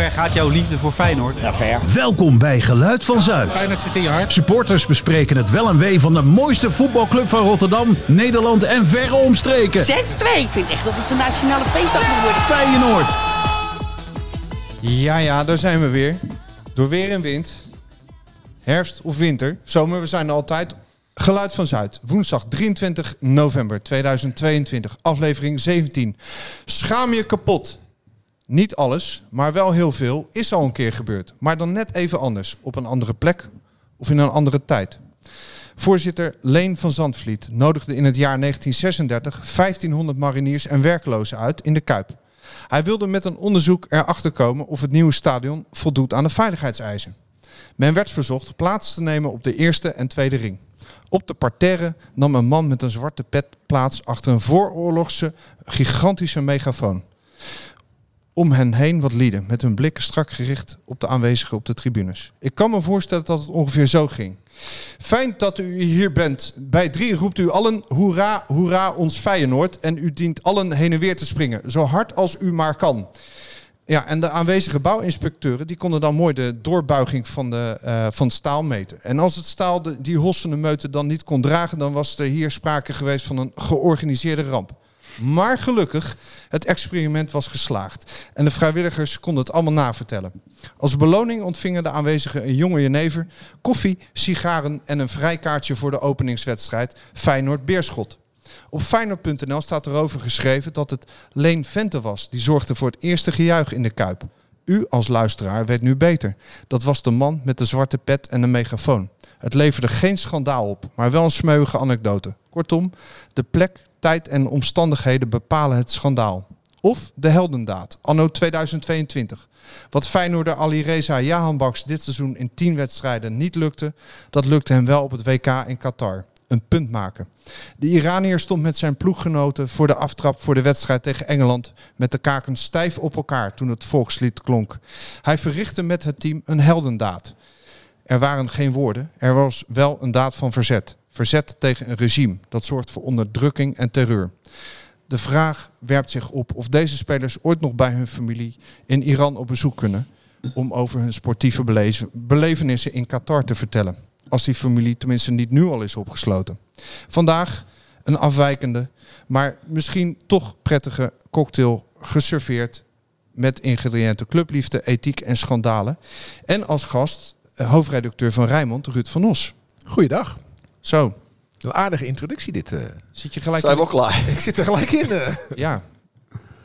ver gaat jouw liefde voor Feyenoord? Ja, ver. Welkom bij Geluid van Zuid. Feyenoord zit in je hart. Supporters bespreken het wel en wee van de mooiste voetbalclub van Rotterdam, Nederland en verre omstreken. 6-2. Ik vind echt dat het de nationale feestdag moet worden. Feyenoord. Ja, ja, daar zijn we weer. Door weer en wind. Herfst of winter. Zomer, we zijn er altijd. Geluid van Zuid. Woensdag 23 november 2022. Aflevering 17. Schaam je kapot. Niet alles, maar wel heel veel is al een keer gebeurd. Maar dan net even anders. Op een andere plek of in een andere tijd. Voorzitter Leen van Zandvliet nodigde in het jaar 1936 1500 mariniers en werklozen uit in de Kuip. Hij wilde met een onderzoek erachter komen of het nieuwe stadion voldoet aan de veiligheidseisen. Men werd verzocht plaats te nemen op de eerste en tweede ring. Op de parterre nam een man met een zwarte pet plaats achter een vooroorlogse gigantische megafoon. Om hen heen wat lieden, met hun blikken strak gericht op de aanwezigen op de tribunes. Ik kan me voorstellen dat het ongeveer zo ging. Fijn dat u hier bent. Bij drie roept u allen hoera, hoera ons Feyenoord. En u dient allen heen en weer te springen, zo hard als u maar kan. Ja, en de aanwezige bouwinspecteuren die konden dan mooi de doorbuiging van, de, eh, van staal meten. En als het staal de, die hossende meute dan niet kon dragen, dan was er hier sprake geweest van een georganiseerde ramp. Maar gelukkig, het experiment was geslaagd. En de vrijwilligers konden het allemaal navertellen. Als beloning ontvingen de aanwezigen een jonge jenever, koffie, sigaren en een vrijkaartje voor de openingswedstrijd Feyenoord-Beerschot. Op Feyenoord.nl staat erover geschreven dat het Leen Vente was. Die zorgde voor het eerste gejuich in de Kuip. U als luisteraar weet nu beter. Dat was de man met de zwarte pet en de megafoon. Het leverde geen schandaal op, maar wel een smeuïge anekdote. Kortom, de plek, tijd en omstandigheden bepalen het schandaal. Of de heldendaad, anno 2022. Wat Feyenoorder Ali Reza Jahanbaks dit seizoen in 10 wedstrijden niet lukte, dat lukte hem wel op het WK in Qatar. Een punt maken. De Iranier stond met zijn ploeggenoten voor de aftrap voor de wedstrijd tegen Engeland met de kaken stijf op elkaar toen het volkslied klonk. Hij verrichtte met het team een heldendaad. Er waren geen woorden, er was wel een daad van verzet. Verzet tegen een regime dat zorgt voor onderdrukking en terreur. De vraag werpt zich op of deze spelers ooit nog bij hun familie in Iran op bezoek kunnen om over hun sportieve belevenissen in Qatar te vertellen. Als die familie tenminste niet nu al is opgesloten. Vandaag een afwijkende, maar misschien toch prettige cocktail geserveerd met ingrediënten clubliefde, ethiek en schandalen. En als gast eh, hoofdredacteur van Rijnmond, Ruud van Os. Goeiedag. Zo, Een aardige introductie dit. eh. zit je gelijk Zijn we in- al klaar? Ik zit er gelijk in. eh. Ja.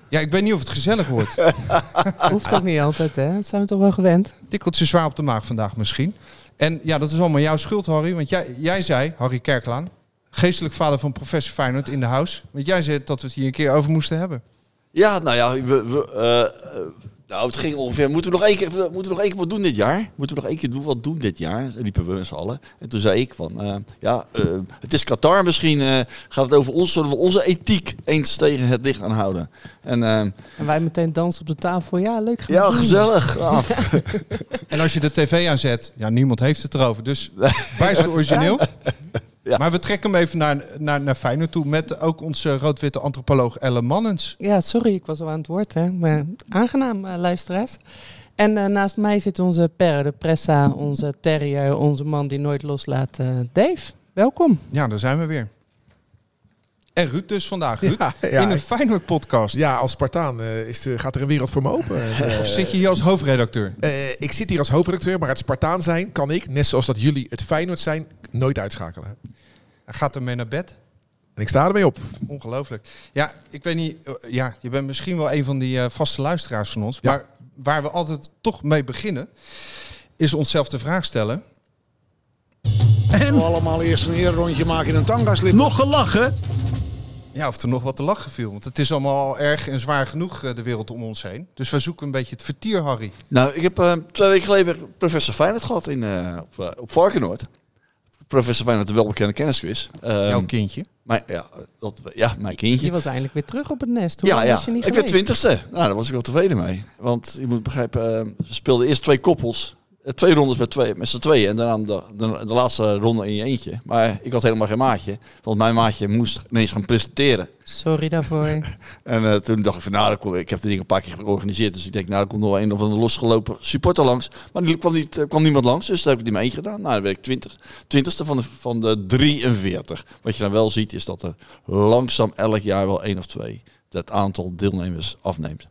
Ja, ik weet niet of het gezellig wordt. Hoeft ook niet altijd, hè? Dat zijn we toch wel gewend. Tikkeltje zwaar op de maag vandaag misschien. En ja, dat is allemaal jouw schuld, Harry. Want jij, jij zei, Harry Kerklaan, geestelijk vader van professor Feyenoord in de house. Want jij zei dat we het hier een keer over moesten hebben. Ja, nou ja, we, we, eh, nou, het ging ongeveer. Moeten we nog één keer, moeten we nog één keer wat doen dit jaar? Moeten we nog één keer doen wat doen dit jaar? Riepen we met z'n allen. En toen zei ik van, eh, ja, eh, het is Qatar. Misschien eh, gaat het over ons, zullen we onze ethiek eens tegen het licht aanhouden. En En wij meteen dansen op de tafel. Ja, leuk ja, gezellig. Af. En als je de tv aanzet, ja, niemand heeft het erover. Dus waar is het origineel? Ja. Maar we trekken hem even naar, naar, naar Feyenoord toe met ook onze rood-witte antropoloog Elle Mannens. Ja, sorry, ik was al aan het woord, hè. Maar aangenaam, eh, luisteraars. En eh, naast mij zit onze Per de Pressa, onze terrier, onze man die nooit loslaat, eh, Dave. Welkom. Ja, daar zijn we weer. En Ruud dus vandaag. Ruud, Ja, ja, in een ik- Feyenoord-podcast. ja, als Spartaan is de, gaat er een wereld voor me open. Of zit je hier als hoofdredacteur? eh, ik zit hier als hoofdredacteur, maar het Spartaan zijn kan ik, net zoals dat jullie het Feyenoord zijn, nooit uitschakelen. Hij gaat ermee naar bed. En ik sta ermee op. Ongelooflijk. Ja, ik weet niet. eh, ja, je bent misschien wel een van die eh, vaste luisteraars van ons. Ja. Maar waar we altijd toch mee beginnen, is onszelf de vraag stellen. En allemaal eerst een eerrondje maken in een tangaslip. nog gelachen. Ja, of er nog wat te lachen viel. Want het is allemaal al erg en zwaar genoeg, eh, de wereld om ons heen. Dus wij zoeken een beetje het vertier, Harry. nou, ik heb eh, twee weken geleden professor Feyenoord gehad in, eh, op, op Varkenoord. Professor Feyenoord, de welbekende kennisquiz. Ehm, Jouw kindje. mijn, ja, dat, ja, mijn kindje. Je was eindelijk weer terug op het nest. Hoe Ja, lang ja. was je niet ik werd twintigste. Nou, daar was ik wel tevreden mee. Want je moet begrijpen, eh, ze speelden eerst twee koppels. Eh, twee rondes met, twee, met z'n tweeën. En daarna de, de, de laatste ronde in je eentje. Maar ik had helemaal geen maatje. Want mijn maatje moest ineens gaan presenteren. Sorry daarvoor. En eh, toen dacht ik van, nou, dat kom- ik heb de dingen een paar keer georganiseerd. Dus ik denk, nou, er komt nog wel een of andere losgelopen supporter langs. Maar er kwam, niet, er kwam niemand langs, dus daar heb ik die mee eentje gedaan. Nou, dan werd ik 20, 20ste van de, van de 43. Wat je dan wel ziet, is dat er langzaam elk jaar wel één of twee het aantal deelnemers afneemt.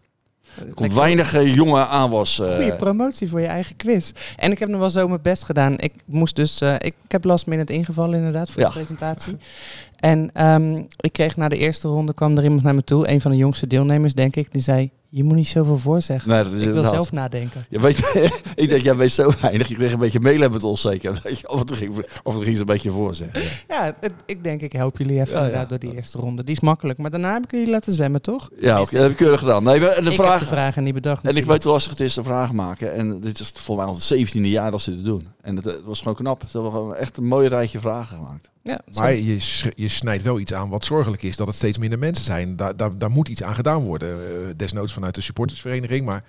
Er komt weinig eh, jonge aanwas. eh, Goede promotie voor je eigen quiz. En ik heb nog wel zo mijn best gedaan. Ik moest dus, eh, ik, heb last minute ingevallen inderdaad voor Ja. de presentatie. En ehm, ik kreeg na de eerste ronde kwam er iemand naar me toe, een van de jongste deelnemers denk ik, die zei: je moet niet zoveel voorzeggen. nee, dat is ik wil zelf nadenken. Je weet, ik denk, jij weet zo weinig. Je kreeg een beetje meelen met ons zeker. Of het ging, of ging ze een beetje voor zeggen. Ja, het- ik denk ik help jullie even Ja, ja. inderdaad door die eerste ronde. Die is makkelijk, maar daarna heb ik jullie laten zwemmen, toch? Ja, oké, dat heb ik keurig gedaan. Nee, de ik vraag, heb de vragen niet bedacht. En ik weet hoe lastig het is te vragen maken. En dit is voor mij al het 17e jaar dat ze dit doen. En het, het was gewoon knap. Ze hebben echt een mooi rijtje vragen gemaakt. Ja. Maar je, je snijdt wel iets aan wat zorgelijk is. Dat het steeds minder mensen zijn. Daar, daar, daar moet iets aan gedaan worden. Eh, desnoods vanuit de supportersvereniging. Maar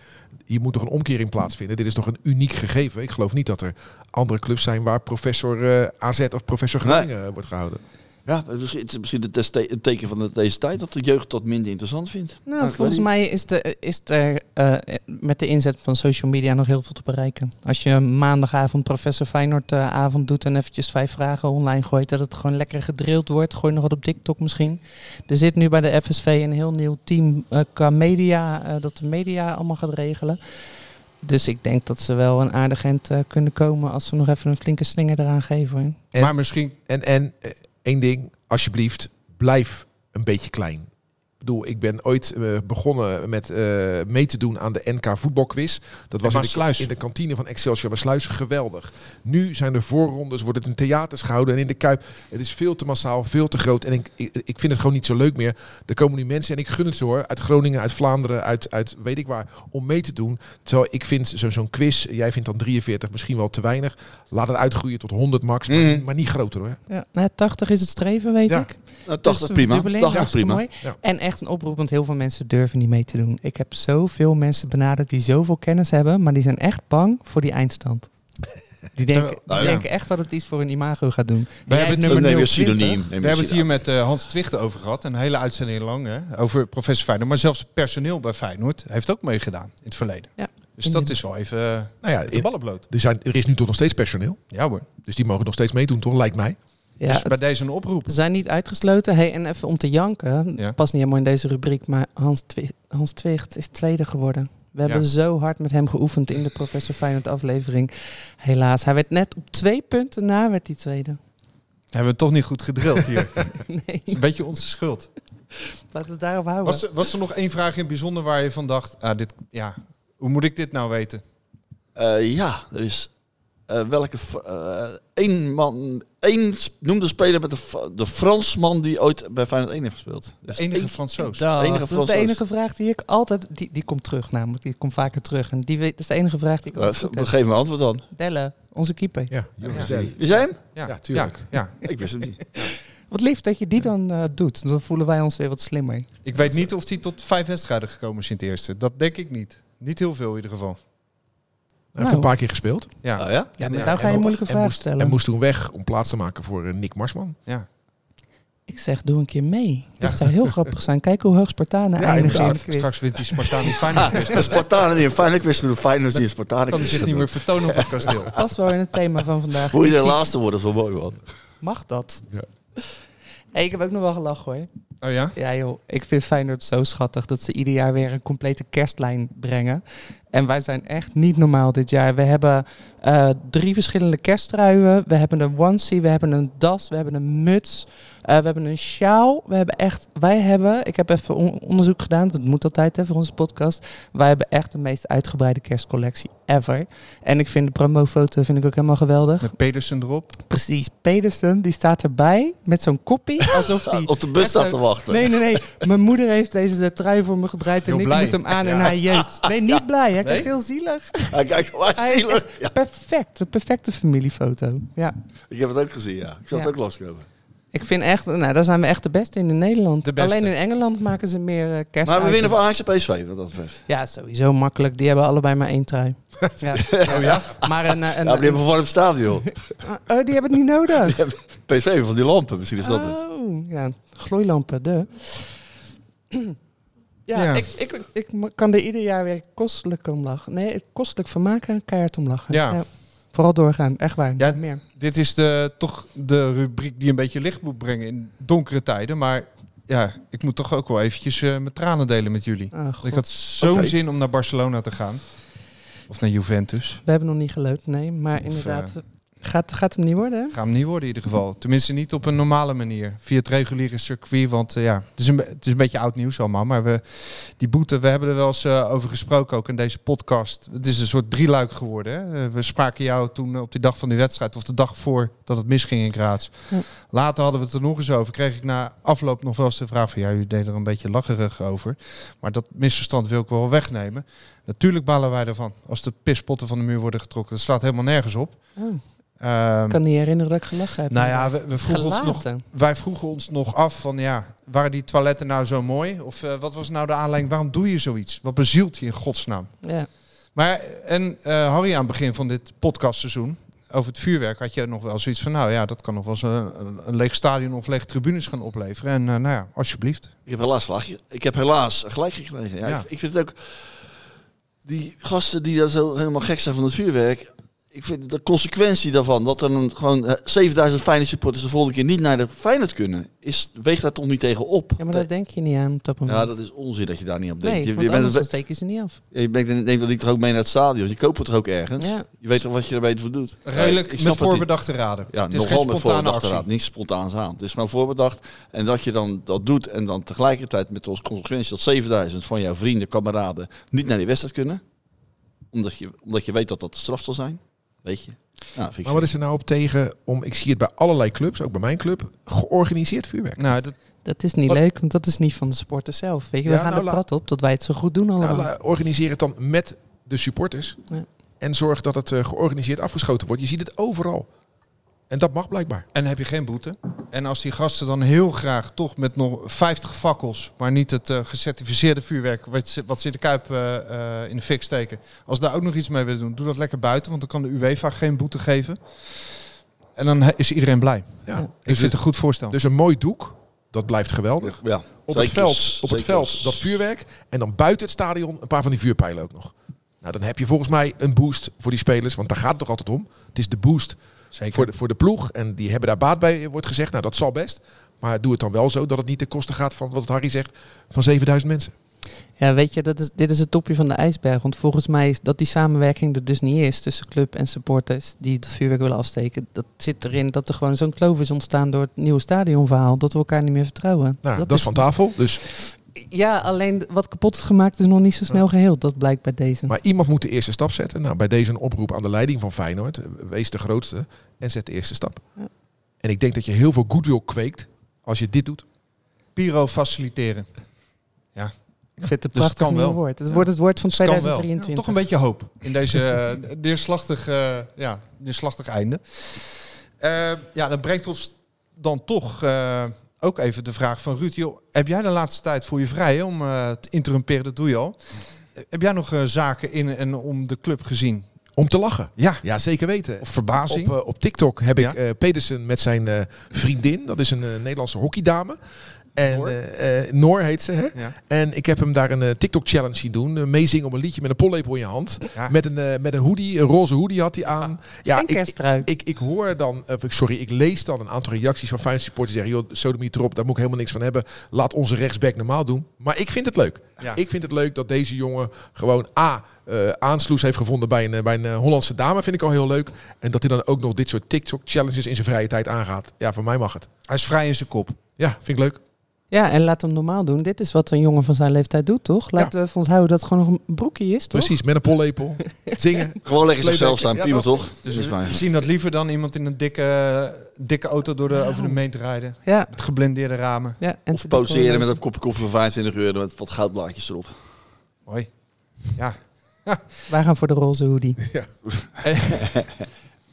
hier moet toch een omkering plaatsvinden. Dit is nog een uniek gegeven. Ik geloof niet dat er andere clubs zijn waar professor eh, AZ of professor Groningen eh, wordt gehouden. Ja, het is misschien, het is misschien het teste- het teken van de- deze tijd dat de jeugd dat minder interessant vindt. Nou, Nou, volgens mij is, de, is er eh, met de inzet van social media nog heel veel te bereiken. Als je maandagavond professor Feyenoord eh, avond doet en eventjes vijf vragen online gooit, dat het gewoon lekker gedrild wordt. Gooi nog wat op TikTok misschien. Er zit nu bij de FSV een heel nieuw team eh, qua media, eh, dat de media allemaal gaat regelen. Dus ik denk dat ze wel een aardig eind kunnen komen als ze nog even een flinke slinger eraan geven. En- maar misschien En, en één ding, alsjeblieft, blijf een beetje klein. Ik bedoel, ik ben ooit eh, begonnen met eh, mee te doen aan de NK voetbalquiz. Dat was in de, in de kantine van Excelsior Maasluis. Geweldig. Nu zijn de voorrondes, wordt het in theaters gehouden en in de Kuip. Het is veel te massaal, veel te groot. En ik, ik, ik vind het gewoon niet zo leuk meer. Er komen nu mensen, en ik gun het ze hoor, uit Groningen, uit Vlaanderen, uit, uit weet ik waar, om mee te doen. Terwijl ik vind zo- zo'n quiz, jij vindt dan 43 misschien wel te weinig. Laat het uitgroeien tot 100 max, maar, Mm. maar niet groter hoor. Ja, nou, 80 is het streven, weet Ja. ik. Nou, Dus 80 de prima. verdubbeling, 80 hartstikke prima. mooi. Ja. En echt een oproep, want heel veel mensen durven niet mee te doen. Ik heb zoveel mensen benaderd die zoveel kennis hebben, maar die zijn echt bang voor die eindstand. Die denken, die Nou ja. denken echt dat het iets voor hun imago gaat doen. En hebben het- nummer Neem je 020. synoniem. neem We hebben het hier met eh, Hans Twichten over gehad. Een hele uitzending lang hè, over professor Feyenoord. Maar zelfs het personeel bij Feyenoord heeft ook meegedaan in het verleden. Ja, Dus dat is wel even Nou ja, de ballen bloot. er, zijn, er is nu toch nog steeds personeel. Ja hoor. Dus die mogen nog steeds meedoen, toch? Lijkt mij. Ja, dus bij deze een oproep. we zijn niet uitgesloten. Hey, en even om te janken, Ja. past niet helemaal in deze rubriek, maar Hans, Twi Hans Twicht is tweede geworden. We hebben zo hard met hem geoefend in de Professor Feyenoord aflevering. Helaas, hij werd net op twee punten na werd hij tweede. Hebben we toch niet goed gedrild hier. Dat Nee, is een beetje onze schuld. laten we het daarop houden. Was er, was er nog één vraag in het bijzonder waar je van dacht... Ah, dit, ja, hoe moet ik dit nou weten? Eh, ja, er is eh, welke eh, één man, één noemde speler met de, de Fransman die ooit bij Feyenoord 1 heeft gespeeld. De Dus enige Fransoos. Enige dat is de enige vraag die ik altijd... Die, die komt terug namelijk. Die komt vaker terug. En die weet, dat is de enige vraag die ik Eh, altijd goed heb. Geef me antwoord dan. Delle, onze keeper. Ja, Joris Deli. Is jij hem? Ja, Ja, tuurlijk. Ja, ja. Ik wist het niet. Wat lief dat je die dan eh, doet. Dan voelen wij ons weer wat slimmer. Ik weet niet of hij tot vijf wedstrijden gekomen is in het eerste. Dat denk ik niet. Niet heel veel in ieder geval. Hij heeft Nou. een paar keer gespeeld. Ja, Oh, ja? Ja, maar nou ga je en- moeilijke en vragen moest, stellen. En moest toen weg om plaats te maken voor eh, Nick Marsman. ja. Ik zeg, doe een keer mee. Dat zou heel grappig zijn. Kijk hoe hoog Spartanen Ja, in de quiz. Straks wint hij Spartaan die Feyenoord. De Spartanen die een Feyenoord quiz doen, de Feyenoord die een Spartanen kan zich niet meer vertonen op het kasteel. Past wel in het thema van vandaag. Hoe je de laatste wordt, is wel mooi man. Mag dat? Ja. Hey, ik heb ook nog wel gelachen hoor. Oh ja? Ja joh, ik vind Feyenoord zo schattig dat ze ieder jaar weer een complete kerstlijn brengen. En wij zijn echt niet normaal dit jaar. We hebben eh, drie verschillende kersttruien. We hebben een onesie, we hebben een das, we hebben een muts. eh, we hebben een sjaal. We hebben echt, wij hebben, ik heb even on- onderzoek gedaan, dat moet altijd hè, voor onze podcast. Wij hebben echt de meest uitgebreide kerstcollectie ever. En ik vind de promofoto vind ik ook helemaal geweldig. Met Pedersen erop. Precies, Pedersen, die staat erbij met zo'n koppie. Alsof die Op de bus staat te wachten. Nee, nee, nee. Mijn moeder heeft deze trui voor me gebreid en Heel ik blij. moet hem aan en hij jeukt. Nee, niet blij. Hij kijkt Nee? heel zielig. Hij kijkt wel zielig. perfect. De perfecte familiefoto. Ja. Ik heb het ook gezien, ja. Ik zag Ja. het ook loskomen. Ik vind echt, nou, daar zijn we echt de beste in in Nederland. De beste. Alleen in Engeland maken ze meer eh kerst. Maar we winnen van Ajax en PSV, wat dat betreft. Ja, sowieso makkelijk. Die hebben allebei maar één trui. ja. Oh ja? Maar een, eh, een, Ja, maar die hebben verwarmd stadion. oh, die hebben het niet nodig. PSV van die lampen, misschien is dat het. Oh, ja, gloeilampen, de. Ja, Ja. Ik, ik, ik kan er ieder jaar weer kostelijk om lachen. Nee, kostelijk vermaken, keihard om lachen. Ja. Vooral doorgaan, echt waar. Ja, meer. Dit is de, toch de rubriek die een beetje licht moet brengen in donkere tijden. Maar ja, ik moet toch ook wel eventjes eh, mijn tranen delen met jullie. Ah, Ik had zo'n zin om naar Barcelona te gaan. Of naar Juventus. We hebben nog niet geloot, nee. Maar Of, inderdaad, eh, gaat, gaat hem niet worden, hè? Gaat hem niet worden in ieder geval. Tenminste niet op een normale manier. Via het reguliere circuit. Want eh, ja, het is, een, het is een beetje oud nieuws allemaal. Maar we, die boete, we hebben er wel eens eh, over gesproken ook in deze podcast. Het is een soort drieluik geworden. Hè? Eh, we spraken jou toen op die dag van die wedstrijd. Of de dag voor dat het misging in Graz. Ja. Later hadden we het er nog eens over. Kreeg ik na afloop nog wel eens de vraag van... Ja, u deed er een beetje lacherig over. Maar dat misverstand wil ik wel wegnemen. Natuurlijk balen wij ervan. Als de pispotten van de muur worden getrokken. Dat slaat helemaal nergens op. Oh, ik kan niet herinneren dat ik gelachen heb. nou ja, we, we vroegen ons nog, wij vroegen ons nog af van ja, waren die toiletten nou zo mooi? Of eh, wat was nou de aanleiding? Waarom doe je zoiets? Wat bezielt je in godsnaam? Ja. Maar en eh, Harry aan het begin van dit podcastseizoen over het vuurwerk had je nog wel zoiets van nou ja, dat kan nog wel eens een, een, leeg stadion of lege tribunes gaan opleveren. En eh, nou ja, alsjeblieft. Ik heb helaas gelijk, ik heb helaas gelijk gekregen. Ja, Ja. Ik, ik vind het ook... Die gasten die daar zo helemaal gek zijn van het vuurwerk... Ik vind de consequentie daarvan, dat er een, gewoon eh, 7000 Feyenoord supporters de volgende keer niet naar de Feyenoord kunnen, is, weegt daar toch niet tegen op? ja, maar daar denk je niet aan op dat moment. Ja, dat is onzin dat je daar niet op denkt. nee, je, want je bent, steken ze niet af. je bent, neemt dat niet toch ook mee naar het stadion. Je koopt het toch ook ergens. Ja. Je weet toch wat je er beter voor doet. Redelijk ik met voorbedachte raden. Ja, het is nogal geen met voorbedachte raad. Niet spontaan aan. Het is maar voorbedacht. En dat je dan dat doet en dan tegelijkertijd met als consequentie dat 7000 van jouw vrienden, kameraden niet naar die wedstrijd kunnen. Omdat je, omdat je weet dat dat de straf zal zijn. Weet je. Maar wat is er nou op tegen om, ik zie het bij allerlei clubs, ook bij mijn club, georganiseerd vuurwerk. Nou, dat, Dat is niet Wat- leuk, want dat is niet van de sporter zelf. Weet je, we Ja, gaan nou, er prat op dat wij het zo goed doen allemaal. Nou, organiseer het dan met de supporters. Ja. En zorg dat het eh, georganiseerd afgeschoten wordt. Je ziet het overal. En dat mag blijkbaar. En dan heb je geen boete. En als die gasten dan heel graag toch met nog 50 fakkels, maar niet het eh, gecertificeerde vuurwerk wat ze, wat ze in de kuip eh, eh, in de fik steken, als ze daar ook nog iets mee willen doen, doe dat lekker buiten, want dan kan de UEFA geen boete geven. En dan is iedereen blij. Ja. Ik Dus, vind het een goed voorstel. dus een mooi doek, dat blijft geweldig. Ja, Op het veld, op het veld dat vuurwerk. En dan buiten het stadion een paar van die vuurpijlen ook nog. Nou, dan heb je volgens mij een boost voor die spelers. Want daar gaat het toch altijd om. Het is de boost Zeker. voor de, voor de ploeg. En die hebben daar baat bij, wordt gezegd. Nou, dat zal best. Maar doe het dan wel zo dat het niet ten koste gaat van wat Harry zegt, van 7000 mensen. Ja, weet je, dat is, dit is het topje van de ijsberg. Want volgens mij is dat die samenwerking er dus niet is tussen club en supporters die het vuurwerk willen afsteken. Dat zit erin dat er gewoon zo'n kloof is ontstaan door het nieuwe stadionverhaal. Dat we elkaar niet meer vertrouwen. Nou, dat, is van tafel. Dus, Ja, alleen wat kapot is gemaakt is nog niet zo snel geheeld. Dat blijkt bij deze. maar iemand moet de eerste stap zetten. Nou, bij deze een oproep aan de leiding van Feyenoord. Wees de grootste en zet de eerste stap. Ja. En ik denk dat je heel veel goodwill kweekt als je dit doet. Pyro faciliteren. Ik vind het Dus een het prachtig wel. woord. Het wordt het woord van Dus het kan wel. 2023. Toch een beetje hoop in deze neerslachtig, eh, ja, neerslachtig einde. Eh, ja, dat brengt ons dan toch eh, ook even de vraag van Ruud. Joh, heb jij de laatste tijd voor je vrij om eh, te interrumperen? Dat doe je al. Heb jij nog eh, zaken in en om de club gezien? Om te lachen. Ja, Ja, zeker weten. of verbazing? Op, eh, op TikTok heb Ja. ik Pedersen met zijn vriendin. Dat is een Nederlandse hockeydame. En Noor. eh, eh, Noor heet ze. Hè? ja. En ik heb hem daar een eh, TikTok-challenge zien doen. Uh, meezingen op een liedje met een pollepel in je hand. Ja. Met, een, met een hoodie, een roze hoodie had hij aan. Ja, Geen ik, kersttrui. ik, ik hoor dan, sorry, ik lees dan een aantal reacties van Feyenoord supporters zeggen, joh, sodomiet erop, daar moet ik helemaal niks van hebben. Laat onze rechtsback normaal doen. Maar ik vind het leuk. Ja. Ik vind het leuk dat deze jongen gewoon A, eh aansluis heeft gevonden bij een, bij een Hollandse dame, vind ik al heel leuk. En dat hij dan ook nog dit soort TikTok-challenges in zijn vrije tijd aangaat. Ja, voor mij mag het. Hij is vrij in zijn kop. Ja, vind ik leuk. Ja, en laat hem normaal doen. Dit is wat een jongen van zijn leeftijd doet, toch? Laten we even onthouden dat het gewoon nog een broekje is, toch? Precies, met een pollepel. Zingen. Gewoon lekker zichzelf staan, ja, prima toch? toch? Dus is fijn. We zien dat liever dan iemand in een dikke, dikke auto door de, over de meent rijden. Ja, Met geblindeerde ramen. ja. En Of poseren met een kopje koffie van 25 euro met wat goudblaadjes erop. Mooi. Ja. Wij gaan voor de roze hoodie.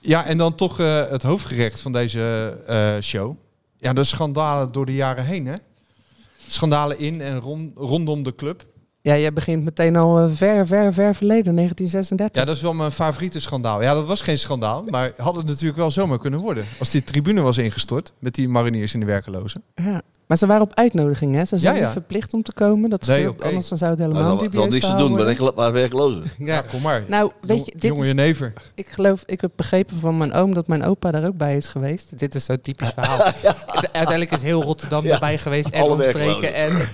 Ja, en dan toch eh, het hoofdgerecht van deze eh, show. ja, de schandalen door de jaren heen, hè? Schandalen in en ron- rondom de club. Ja, jij begint meteen al eh, ver, ver, ver verleden, 1936. Ja, dat is wel mijn favoriete schandaal. Ja, dat was geen schandaal, maar had het natuurlijk wel zomaar kunnen worden. Als die tribune was ingestort met die mariniers in de werkelozen. Ja. Maar ze waren op uitnodiging, hè? Ze zijn Ja, ja. niet verplicht om te komen. Dat Nee, scheelt, anders dan zou het Maar helemaal dat dubieus had niks te doen, werken- waren werklozen. Ja, Ja. kom maar. Nou, weet Jong- je, dit jonge is, jenever. ik geloof, ik heb begrepen van mijn oom dat mijn opa daar ook bij is geweest. Dit is zo'n typisch verhaal. Uiteindelijk is heel Rotterdam Ja. erbij geweest en Alle omstreken. En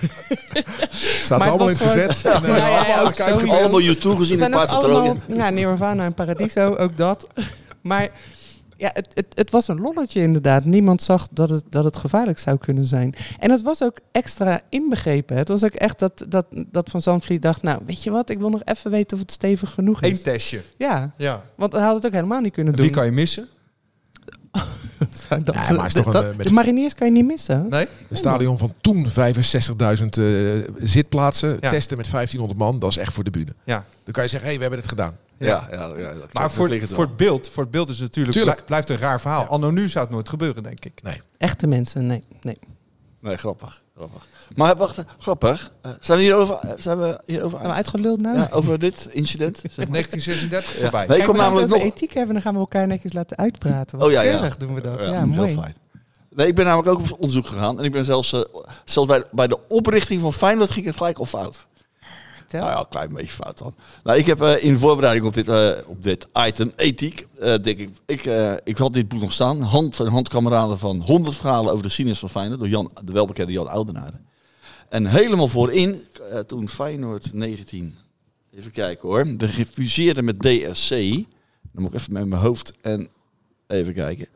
Staat Maar allemaal in het verzet. Allemaal YouTube gezien in zijn Paard ook van allemaal, Troje. ja, Nirvana en Paradiso, ook dat. Maar ja, het, het, het was een lolletje inderdaad. Niemand zag dat het, dat het gevaarlijk zou kunnen zijn. En het was ook extra inbegrepen. Het was ook echt dat, dat, dat Van Zandvliet dacht, nou, weet je wat, ik wil nog even weten of het stevig genoeg is. Eén testje. Ja, Ja. want hij had het ook helemaal niet kunnen doen. Wie kan je missen? Dat- Ja, maar is toch een, dat- met- de mariniers kan je niet missen. Nee? Een stadion van toen 65.000 eh, zitplaatsen. Ja. Testen met 1500 man. Dat is echt voor de bühne. Ja. Dan kan je zeggen, hé, we hebben het gedaan. Ja, ja, ja, dat Maar voor, het voor het beeld, voor het beeld is het natuurlijk Tuurlijk. blij- blijft een raar verhaal. Anno nu zou het nooit gebeuren, denk ik. Echte mensen, nee. nee. Nee, grappig. grappig. Maar wacht, grappig. Eh, zijn we hierover, eh, zijn we hierover Zijn we uitgeluld nou? ja, over dit incident? Zeg maar. 1936 Ja. voorbij. Nee, ik kom namelijk over nog... ethiek hebben, dan gaan we elkaar netjes laten uitpraten. Wat Oh ja, ja. keurig doen we dat. Ja, heel mooi. fijn. Nee, ik ben namelijk ook op onderzoek gegaan. En ik ben zelfs, eh, zelfs bij, bij de oprichting van Feyenoord ging het gelijk al fout. Nou ja, een klein beetje fout dan. Nou, ik heb eh, in voorbereiding op dit, eh, op dit item, ethiek, eh, denk ik, ik, ik had dit boek nog staan. Hand van handkameraden van 100 verhalen over de geschiedenis van Feyenoord. Door Jan, de welbekende Jan Oudenaarde. En helemaal voorin, toen Feyenoord 19, even kijken hoor, we gefuseerden met DSC. Dan moet ik even met mijn hoofd en even kijken.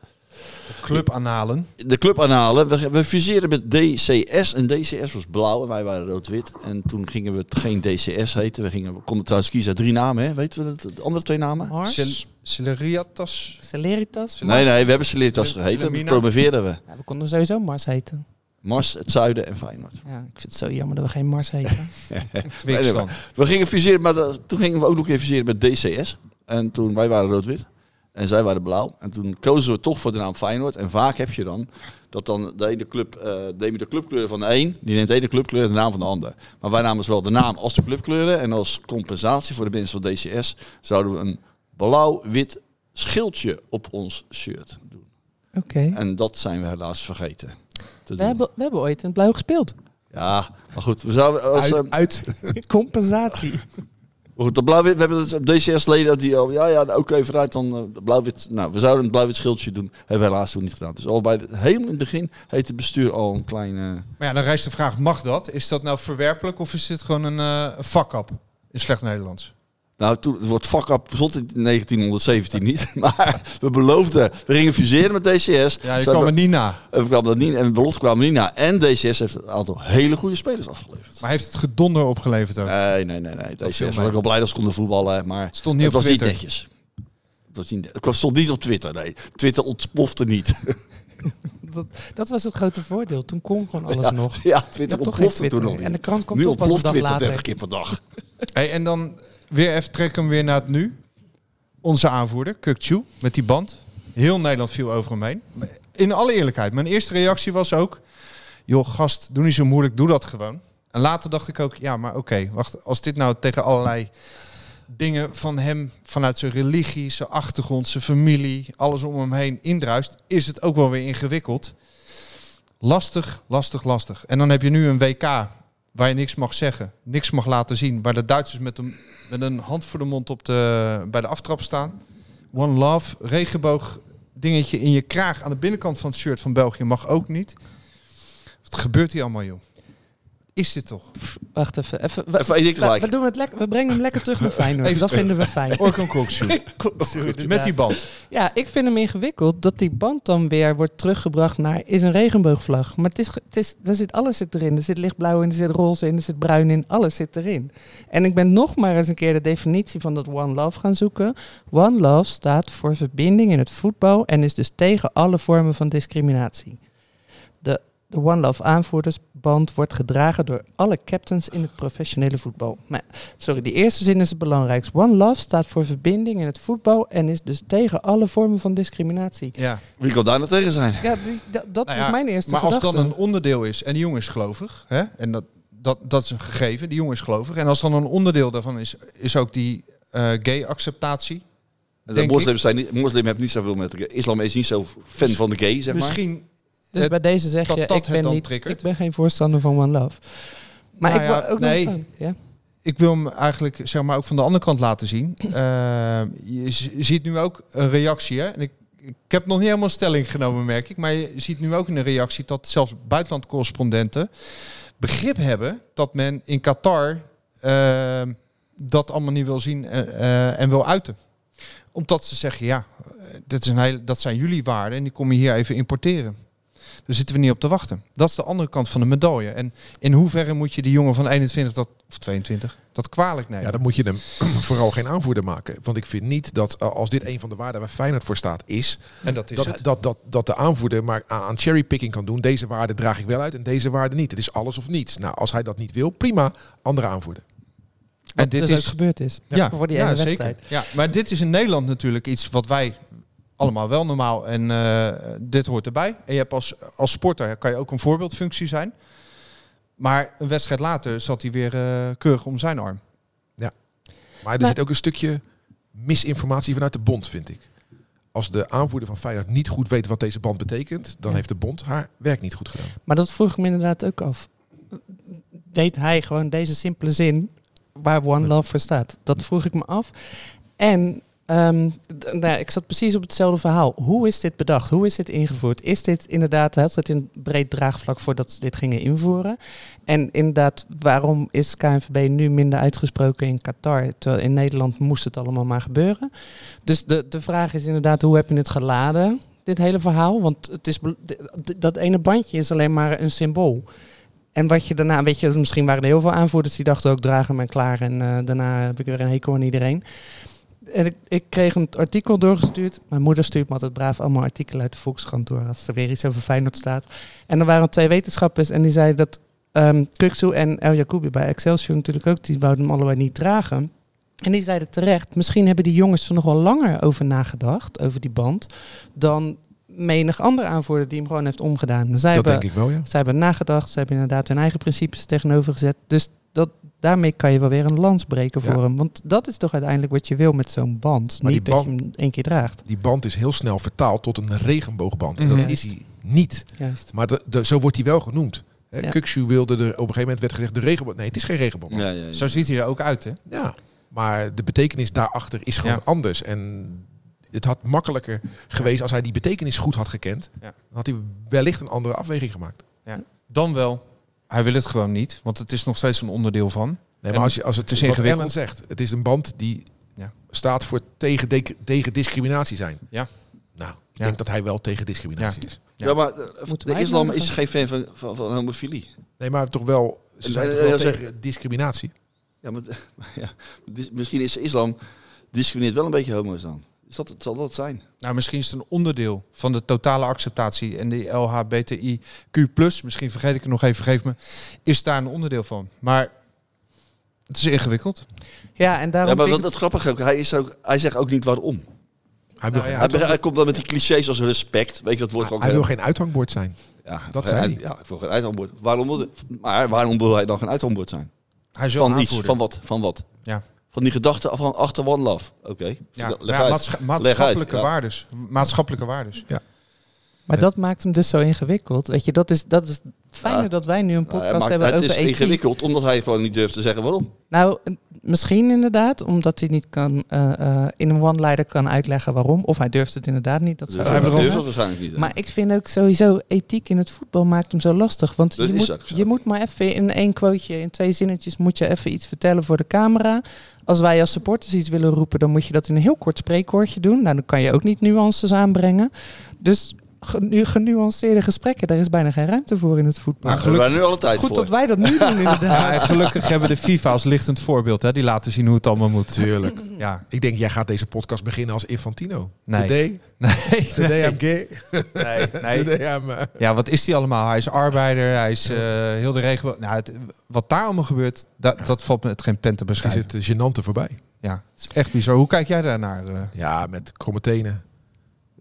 Clubanalen. De club aanhalen. We, we fuseerden met DCS. En DCS was blauw en wij waren rood-wit. En toen gingen we het geen DCS heten. We, gingen, we konden trouwens kiezen uit drie namen. Hè? Weten we het, de andere twee namen? Mars, Cel- Celeriatas. Celeritas. Nee, nee, we hebben Celeritas geheten. Promoveerden we. Ja, we konden sowieso Mars heten. Mars, het zuiden en Feyenoord. Ja, ik vind het zo jammer dat we geen Mars heten. We gingen fuseren, maar de- toen gingen we ook nog even fuseren met DCS. En toen, wij waren rood-wit. En zij waren blauw. En toen kozen we toch voor de naam Feyenoord. En vaak heb je dan dat dan de ene club, eh neem je de clubkleuren van de een, die neemt de ene clubkleur en de naam van de ander. Maar wij namen zowel de naam als de clubkleuren. En als compensatie voor de mensen van DCS zouden we een blauw-wit schildje op ons shirt doen. Oké. En dat zijn we helaas vergeten. te We doen. hebben, we hebben ooit in het blauw gespeeld. Ja, maar goed, we zouden als, Uit, eh, uit. Compensatie. Maar Goed, dat blauw-wit, we hebben op DCS-leden die al, ja, ja, oké, vooruit dan eh, blauw-wit. Nou, we zouden een blauw-wit schildje doen, hebben we helaas toen niet gedaan. Dus al bij het, helemaal in het begin heeft het bestuur al een kleine... Maar ja, dan rijst de vraag, mag dat? Is dat nou verwerpelijk of is dit gewoon een eh fuck-up in slecht Nederlands? Nou, toen, het woord fuck up bestond in 1917 niet, maar we beloofden, we gingen fuseren met DCS. Ja, je Zouden- kwam het niet na. en we kwamen dat niet, en de belofte kwamen niet na. En DCS heeft een aantal hele goede spelers afgeleverd. Maar heeft het gedonder opgeleverd ook? Nee, nee, nee, nee. DCS was ook wel blij dat ze konden voetballen, maar Het stond niet het op was niet Twitter. netjes. Het, was niet, het stond niet op Twitter, nee. Twitter ontplofte niet. Dat, dat was het grote voordeel. Toen kon gewoon alles nog. Ja, Twitter ontplofte toen nog niet. En de krant kwam nu toch pas een ontploft dag Twitter later. 30 keer per dag. Hey, en dan weer even trekken hem weer naar het nu. Onze aanvoerder, Kukchu, met die band. Heel Nederland viel over hem heen. In alle eerlijkheid, mijn eerste reactie was ook... joh, gast, doe niet zo moeilijk, doe dat gewoon. En later dacht ik ook, ja, maar oké, wacht. Als dit nou tegen allerlei dingen van hem, vanuit zijn religie, zijn achtergrond, zijn familie, alles om hem heen indruist, is het ook wel weer ingewikkeld. Lastig, lastig, lastig. En dan heb je nu een WK waar je niks mag zeggen, niks mag laten zien, waar de Duitsers met een, met een hand voor de mond op de, bij de aftrap staan. One Love, regenboog dingetje in je kraag aan de binnenkant van het shirt van België mag ook niet. Wat gebeurt hier allemaal, joh? Is dit toch? Wacht even. even we, Even één ding we, tegelijk. we doen het lekker. We brengen hem lekker terug naar Feyenoord. Even dat terug. vinden we fijn. Orkan Koksu. Met die band. Ja, ik vind hem ingewikkeld dat die band dan weer wordt teruggebracht naar is een regenboogvlag. Maar het is, het is, er zit alles zit erin. Er zit lichtblauw in, er zit roze in, er zit bruin in. Alles zit erin. En ik ben nog maar eens een keer de definitie van dat One Love gaan zoeken. One Love staat voor verbinding in het voetbal en is dus tegen alle vormen van discriminatie. De, One Love aanvoerdersband wordt gedragen door alle captains in het professionele voetbal. Maar, sorry, die eerste zin is het belangrijkste. One Love staat voor verbinding in het voetbal en is dus tegen alle vormen van discriminatie. Ja. Wie kan daar nou tegen zijn? Ja, die- dat, Nou is mijn eerste Maar als dan een onderdeel is en die jongen is gelovig, hè, en dat, dat, dat is een gegeven, die jongen is gelovig. En als dan een onderdeel daarvan is, is ook die eh, gay-acceptatie. De moslims zijn niet, moslim heeft niet zoveel met de Islam is niet zo fan van de gay, zeg maar. Misschien Dus het- bij deze zeg dat je, dat ik ben, niet, triggert. ik ben geen voorstander van One Love. Maar Nou ik ja, wil ook nee. nog... Ja? ik wil hem eigenlijk zeg maar ook van de andere kant laten zien. Eh, je ziet nu ook een reactie. Hè? En ik, ik heb nog niet helemaal stelling genomen, merk ik. Maar je ziet nu ook in een reactie dat zelfs buitenlandcorrespondenten begrip hebben dat men in Qatar eh, dat allemaal niet wil zien eh, eh, en wil uiten. Omdat ze zeggen, ja, dit is een hele, dat zijn jullie waarden en die kom je hier even importeren. Daar zitten we niet op te wachten. Dat is de andere kant van de medaille. En in hoeverre moet je die jongen van 21 dat, of 22 dat kwalijk nemen? Ja, dan moet je hem vooral geen aanvoerder maken. Want ik vind niet dat eh, als dit een van de waarden waar Feyenoord voor staat is, en dat is dat, het. dat, dat, dat de aanvoerder maar aan cherrypicking kan doen. Deze waarde draag ik wel uit en deze waarde niet. Het is alles of niets. Nou, als hij dat niet wil, prima, andere aanvoerder. En dit dus is gebeurd is. ja, voor die ja, ene wedstrijd. Ja, maar dit is in Nederland natuurlijk iets wat wij allemaal wel normaal en eh, dit hoort erbij. En je hebt als, als sporter kan je ook een voorbeeldfunctie zijn. Maar een wedstrijd later zat hij weer eh, keurig om zijn arm. Maar er Maar- zit ook een stukje misinformatie vanuit de bond, vind ik. Als de aanvoerder van Feyenoord niet goed weet wat deze band betekent, dan Ja. heeft de bond haar werk niet goed gedaan. Maar dat vroeg ik me inderdaad ook af. Deed hij gewoon deze simpele zin waar One Love voor staat? Dat vroeg ik me af. En ehm, nou ik zat precies op hetzelfde verhaal. Hoe is dit bedacht? Hoe is dit ingevoerd? Is dit inderdaad, had het in breed draagvlak voordat ze dit gingen invoeren? En inderdaad, waarom is KNVB nu minder uitgesproken in Qatar? Terwijl in Nederland moest het allemaal maar gebeuren. Dus de, de vraag is inderdaad, hoe heb je het geladen? Dit hele verhaal, want het is, dat ene bandje is alleen maar een symbool. En wat je daarna, weet je, misschien waren er heel veel aanvoerders die dachten ook dragen men klaar en eh, daarna heb ik weer een hekel aan iedereen. En ik, ik kreeg een artikel doorgestuurd. Mijn moeder stuurt me altijd braaf allemaal artikelen uit de Volkskrant door als er weer iets over Feyenoord staat. En er waren twee wetenschappers en die zeiden dat Kuksu en El Jacoubi bij Excelsior natuurlijk ook, die wouden hem allebei niet dragen. En die zeiden terecht, misschien hebben die jongens er nog wel langer over nagedacht, over die band, dan menig andere aanvoerder die hem gewoon heeft omgedaan. Zij Dat hebben, denk ik wel, ja. zij hebben nagedacht, ze hebben inderdaad hun eigen principes er tegenover gezet. Dus dat, daarmee kan je wel weer een lans breken voor Ja. hem. Want dat is toch uiteindelijk wat je wil met zo'n band. Maar Niet die dat je hem één keer draagt. Die band is heel snel vertaald tot een regenboogband. En Mhm. dat is hij niet. Juist. Maar de, de- zo wordt hij wel genoemd. Hè, Ja. Wilde er op een gegeven moment werd gezegd de regenboog. Nee, het is geen regenboog. Ja, ja, ja. Zo ziet hij er ook uit, hè? Ja, maar de betekenis daarachter is gewoon Ja. anders. En het had makkelijker geweest als hij die betekenis goed had gekend. Ja. Dan had hij wellicht een andere afweging gemaakt. Dan wel. Hij wil het gewoon niet, want het is nog steeds een onderdeel van. Nee, En maar als, je, als het is wat. Ellen zegt, het is een band die Ja. staat voor tegen, de- tegen discriminatie zijn. Ja. Nou, ik Ja. denk dat hij wel tegen discriminatie Ja. is. Ja. Ja, maar eh, de wij islam is geen fan van, van, van homofilie. Nee, maar toch wel, ze zijn toch wel en- tegen discriminatie. Ja, maar, ja, misschien is de islam discrimineert wel een beetje homo's dan. Is dat, zal dat zijn? Nou, misschien is het een onderdeel van de totale acceptatie. En de LHBTIQ+, misschien vergeet ik het nog even, vergeef me, is daar een onderdeel van. Maar het is ingewikkeld. Ja, en daarom Ja, maar wat ik- het grappige ook, hij, is ook, hij zegt ook niet waarom. Hij wil, Nou ja, hij, Hij, hij komt dan met die clichés als respect. Weet je dat woord ook hij wil heel- geen uithangbord zijn. Ja, dat zei hij. Ja, voor geen uithangbord. Waarom wil, maar waarom wil hij dan geen uithangbord zijn? Hij is Van iets, aanvoerder. van wat? Van wat? Ja. Van die gedachte van achter One Love. Oké, Ja, leg ja, uit. Leg maatschappelijke uit, ja. waardes. Maatschappelijke waardes. Maar dat maakt hem dus zo ingewikkeld. Weet je, dat is, dat is fijn Ja. dat wij nu een Nou, podcast maakt- hebben het over is ethiek. ingewikkeld omdat hij gewoon niet durft te zeggen waarom. Nou, misschien inderdaad, omdat hij niet kan eh, eh, in een one-liner kan uitleggen waarom. Of hij durft het inderdaad niet. Dat zou hij durft het waarschijnlijk niet. hè. Maar ik vind ook sowieso ethiek in het voetbal maakt hem zo lastig. Want Dat je is moet, je moet maar even in één quoteje, in twee zinnetjes, moet je even iets vertellen voor de camera. Als wij als supporters iets willen roepen, dan moet je dat in een heel kort spreekwoordje doen. Nou, dan kan je ook niet nuances aanbrengen. Dus genu- genuanceerde gesprekken. Daar is bijna geen ruimte voor in het voetbal. Nou, gelukkig nu alle tijd Goed voor. dat wij dat nu doen inderdaad. Ja, gelukkig hebben de FIFA als lichtend voorbeeld. Hè? Die laten zien hoe het allemaal moet. Tuurlijk. Ja, Ik denk, jij gaat deze podcast beginnen als Infantino. Nee. Today, nee, today I'm gay. nee, nee. Today I'm... eh, Ja, wat is die allemaal? Hij is arbeider, hij is eh, heel de regen. Nou, het, wat daar allemaal gebeurt, dat, dat valt met geen pen te is beschrijven. het eh, gênante voorbij. Ja, het is echt bizar. Hoe kijk jij daarnaar? Ja, met kromme tenen.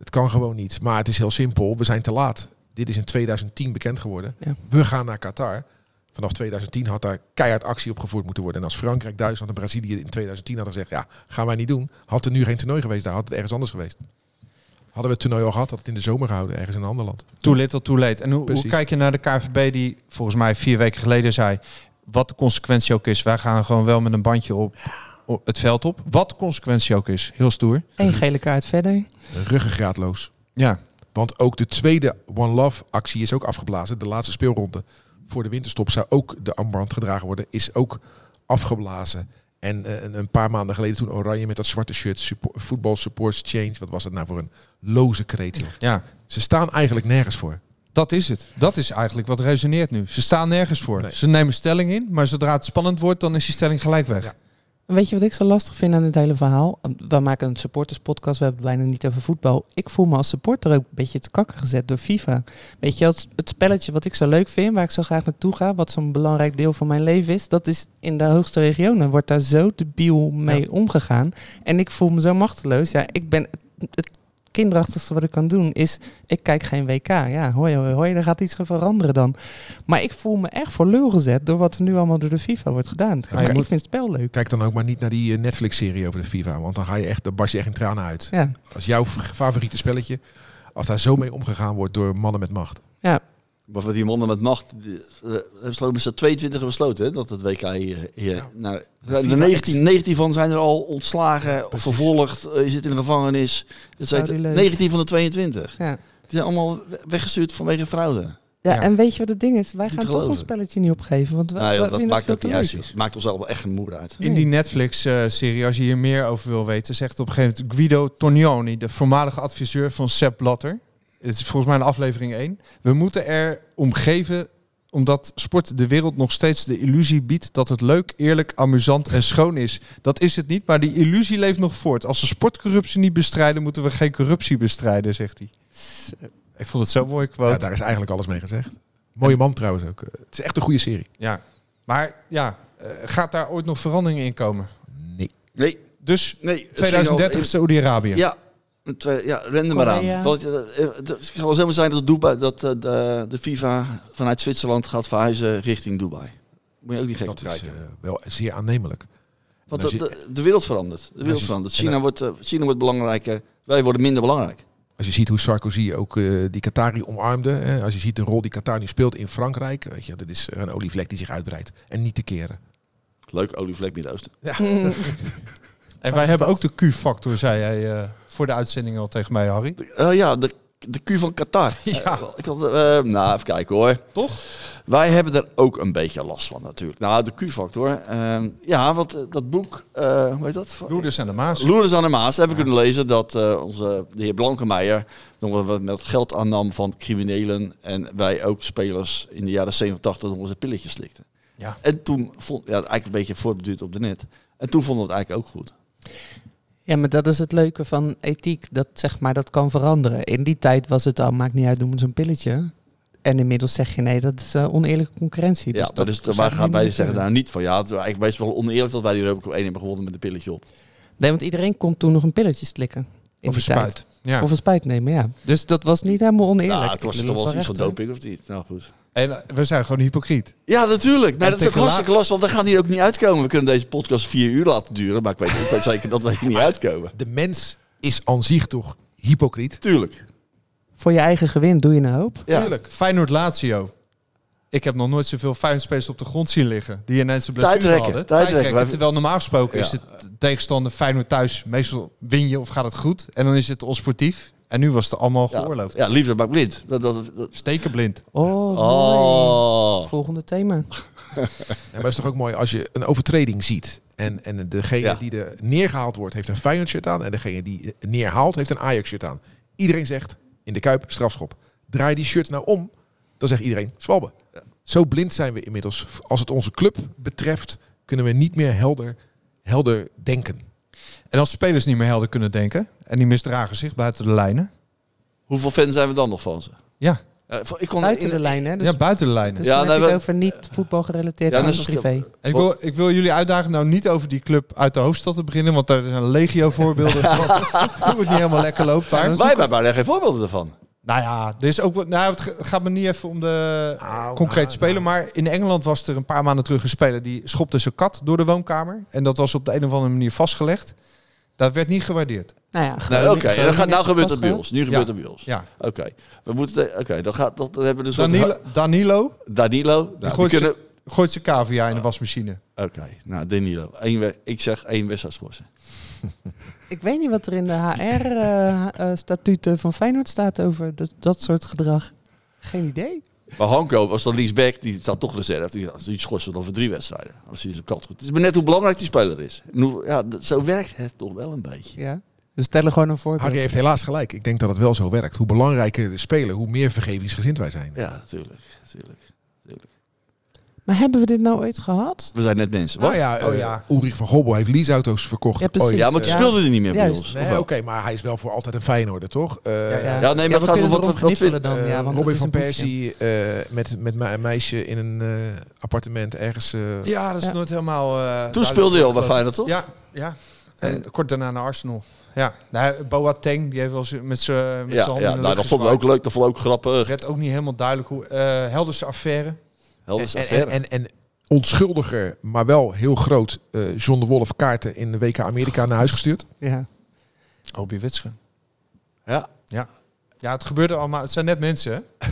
Het kan gewoon niet. Maar het is heel simpel. We zijn te laat. Dit is in 2010 bekend geworden. Ja. We gaan naar Qatar. Vanaf 2010 had daar keihard actie op gevoerd moeten worden. En als Frankrijk, Duitsland en Brazilië in 2010 hadden gezegd... ja, gaan wij niet doen. Had er nu geen toernooi geweest. Daar had het ergens anders geweest. Hadden we het toernooi al gehad, had het in de zomer gehouden. Ergens in een ander land. Too little, too late. En hoe, hoe kijk je naar de KVB die volgens mij vier weken geleden zei... wat de consequentie ook is, wij gaan gewoon wel met een bandje op, op het veld op. Wat de consequentie ook is. Heel stoer. Eén gele kaart verder. Ruggengraatloos. Ja, Want ook de tweede One Love actie is ook afgeblazen. De laatste speelronde voor de winterstop zou ook de armband gedragen worden. Is ook afgeblazen. En eh, een- een paar maanden geleden toen Oranje met dat zwarte shirt, Football Supports Change. Wat was het nou voor een loze kreet, joh. ja. Ze staan eigenlijk nergens voor. Dat is het. Dat is eigenlijk wat resoneert nu. Ze staan nergens voor. Nee. Ze nemen stelling in, maar zodra het spannend wordt, dan is die stelling gelijk weg. Ja. Weet je wat ik zo lastig vind aan dit hele verhaal? We maken een supporterspodcast, we hebben het bijna niet over voetbal. Ik voel me als supporter ook een beetje te kakken gezet door FIFA. Weet je, het, het spelletje wat ik zo leuk vind, waar ik zo graag naartoe ga, wat zo'n belangrijk deel van mijn leven is, dat is in de hoogste regionen. Wordt daar zo debiel mee omgegaan. En ik voel me zo machteloos. Ja, ik ben het, het kinderachtigste wat ik kan doen is, ik kijk geen WK. Ja, hoi, hoi, hoi, er gaat iets gaan veranderen dan. Maar ik voel me echt voor lul gezet door wat er nu allemaal door de FIFA wordt gedaan. ik vind het spel leuk. Kijk dan ook maar niet naar die eh, Netflix-serie over de FIFA. Want dan ga je echt, dan barst je echt in tranen uit. Ja, Als jouw favoriete spelletje, als daar zo mee omgegaan wordt door mannen met macht. ja. Maar wat die mannen met macht, eh, hebben ze met z'n 22 besloten hè, dat het WK hier... hier Ja. nou, er zijn er FIFA 19, 19 van zijn er al ontslagen, of vervolgd, eh, je zit in de gevangenis. Het zijn Zou die leuk. 19 van de 22. ja. Die zijn allemaal we- weggestuurd vanwege fraude. Ja, Ja. en weet je wat het ding is? Wij Niet gaan toch ons spelletje niet opgeven. Want we, Nou dat maakt niet uit. Het maakt ons allemaal echt geen moer uit. In die Netflix-serie, als je hier meer over wil weten, zegt op een gegeven moment Guido Tornioni, de voormalige adviseur van Sepp Blatter. Het is volgens mij een aflevering 1. We moeten er om geven, omdat sport de wereld nog steeds de illusie biedt dat het leuk, eerlijk, amusant en schoon is. Dat is het niet, maar die illusie leeft nog voort. Als we sportcorruptie niet bestrijden, moeten we geen corruptie bestrijden, zegt hij. Ik vond het zo mooi quote. Ja, daar is eigenlijk alles mee gezegd. Mooie man trouwens ook. Eh, Het is echt een goede serie. Ja, maar ja, eh, gaat daar ooit nog verandering in komen? Nee. Nee, Dus nee. het ging 2030 al- Saudi-Arabië. Ja, tweede- ja rende maar aan. Want, eh, het kan wel zomaar zijn dat, Dubai, dat eh, de, de FIFA vanuit Zwitserland gaat verhuizen richting Dubai. Moet je ook niet gek Dat is kijken. eh, wel zeer aannemelijk. Want de, de, de wereld verandert. De wereld verandert. China dan- wordt, China wordt belangrijker. Wij worden minder belangrijk. Als je ziet hoe Sarkozy ook eh, die Qatari omarmde. Hè, als je ziet de rol die Qatar nu speelt in Frankrijk. Weet je, dat is een olievlek die zich uitbreidt. En niet te keren. Leuk, olievlek Midden-Oosten. En wij hebben ook de Q-factor, zei hij eh, voor de uitzending al tegen mij, Harry. Eh, ja, de, de Q van Qatar. Ja. Eh, ik had, nou, even kijken hoor. Toch? Wij hebben er ook een beetje last van natuurlijk. Nou, de Q-factor. ehm, ja, want dat boek, hoe heet dat? Loerders en de Maas. Loerders aan de Maas hebben we kunnen lezen dat onze de heer Blankenmeijer nog wat met geld aannam van criminelen en wij ook spelers in de jaren 70, 80 nog onze pilletjes slikten. Ja. En toen vond ja, eigenlijk een beetje voorbeduurd op de net. En toen vonden we het eigenlijk ook goed. Ja, maar dat is het leuke van ethiek. Dat zeg maar, dat kan veranderen. In die tijd was het al, maakt niet uit, doen we zo'n pilletje. En inmiddels zeg je nee, dat is eh, oneerlijke concurrentie. ja, Dus maar dat dus waar gaan wij zeggen nou niet van ja, het is eigenlijk best wel oneerlijk dat wij die Europa Cup 1 hebben gewonnen met een pilletje op. Nee, want iedereen kon toen nog een pilletje slikken. In Of een spuit. Ja. Of een spuit nemen, ja. Dus dat was niet helemaal oneerlijk. Nou, het was toch wel iets van recht, doping of niet? Nou goed. En we zijn gewoon hypocriet. Ja, natuurlijk. Nee, En dat is ook hartstikke lastig, want we gaan hier ook niet uitkomen. We kunnen deze podcast vier uur laten duren, maar ik weet, ik weet zeker dat wij hier niet uitkomen. De mens is aan zich toch hypocriet. Tuurlijk. Voor je eigen gewin doe je een hoop. Ja. Tuurlijk. Feyenoord Lazio. Ik heb nog nooit zoveel Feyenoord-spelers op de grond zien liggen. Die ineens een blessure Tijdrekken, hadden. tijdrekken. Wij- Terwijl normaal gesproken Ja. is het tegenstander Feyenoord thuis. Meestal win je of gaat het goed. En dan is het onsportief. En nu was het allemaal geoorloofd. ja, liefde maakt blind. Dat, dat, dat- Stekenblind. Oh, mooi. Oh. Volgende thema. Ja, maar het is toch ook mooi als je een overtreding ziet. En, en degene Ja. die er neergehaald wordt, heeft een Feyenoord shirt aan. En degene die neerhaalt, heeft een Ajax shirt aan. Iedereen zegt, in de Kuip, strafschop. Draai die shirt nou om, dan zegt iedereen Zwalbe. Zo blind zijn we inmiddels. Als het onze club betreft, kunnen we niet meer helder, helder denken. En als spelers niet meer helder kunnen denken en die misdragen zich buiten de lijnen. Hoeveel fans zijn we dan nog van ze? Ja, Ja, ik kon Buiten in- de lijn, hè? Dus, ja buiten de lijnen. dus Ja, dan nee, heb je we- het over niet voetbal gerelateerd Ja, aan de- privé. En ik, wil, ik wil jullie uitdagen nou niet over die club uit de hoofdstad te beginnen, want daar zijn legio voorbeelden van hoe het niet helemaal lekker loopt daar. Ja, Wij hebben bijna geen voorbeelden ervan. Nou ja, er is ook, wat- nou, het gaat me niet even om de concrete speler, maar in Engeland was er een paar maanden terug een speler die schopte zijn kat door de woonkamer. En dat was op de een of andere manier vastgelegd. Dat werd niet gewaardeerd. Nou ja, Nee, Groningen- oké, gaat, nou heeft gebeurt het bij ons. Nu gebeurt het bij ons. Ja. Oké, we moeten. Oké, dan gaat dat dan hebben we dus Danilo, Danilo Danilo. Nou, die gooit, kunnen. zijn, gooit zijn cavia in de wasmachine. Oké, nou Danilo. Eén we- ik zeg één wedstrijd schorsen. Ik weet niet wat er in de HR-statuten van Feyenoord staat over dat, dat soort gedrag. Geen idee. Maar Hanko was dan linksback, die staat toch reserve. Die, die schorsen dan voor drie wedstrijden. Als hij zijn kant goed. Het is maar net hoe belangrijk die speler is. Hoe, ja, zo werkt het toch wel een beetje. Ja. We stellen gewoon een voorbeeld. Harry heeft helaas gelijk. Ik denk dat het wel zo werkt. Hoe belangrijker de speler, hoe meer vergevingsgezind wij zijn. Ja, natuurlijk. natuurlijk. Maar hebben we dit nou ooit gehad? We zijn net mensen. Wat? Nou ja, Oh eh, ja. Ulrich van Gobbel heeft leaseauto's verkocht. Ja, precies. ooit. ja, maar toen Ja. speelde hij niet meer bij ons. Nee, oké, maar hij is wel voor altijd een Feyenoorder, toch? Eh, Ja, ja. Ja, nee, maar Ja, het we gaat om kunnen wat, wat, dan. Eh, ja, want Robin dat van. Persie eh, met, met me- een meisje in een eh, appartement ergens. Ja, dat is Ja. nooit helemaal... eh, Toen speelde hij al bij. Feyenoord, toch? Ja, ja. En kort daarna naar Arsenal. Ja, nou, Boateng, die heeft wel met zijn met Ja, zijn handen ja nou, dat vond ik ook leuk. Dat vond ik ook grappig. werd ook niet helemaal duidelijk hoe... eh Helderse affaire. Helders en, affaire. en, en, en onschuldiger, maar wel heel groot, eh John de Wolf kaarten in de WK Amerika naar huis gestuurd. Ja. Obi Witsche. ja. Ja. ja, het gebeurde allemaal. Het zijn net mensen, hè?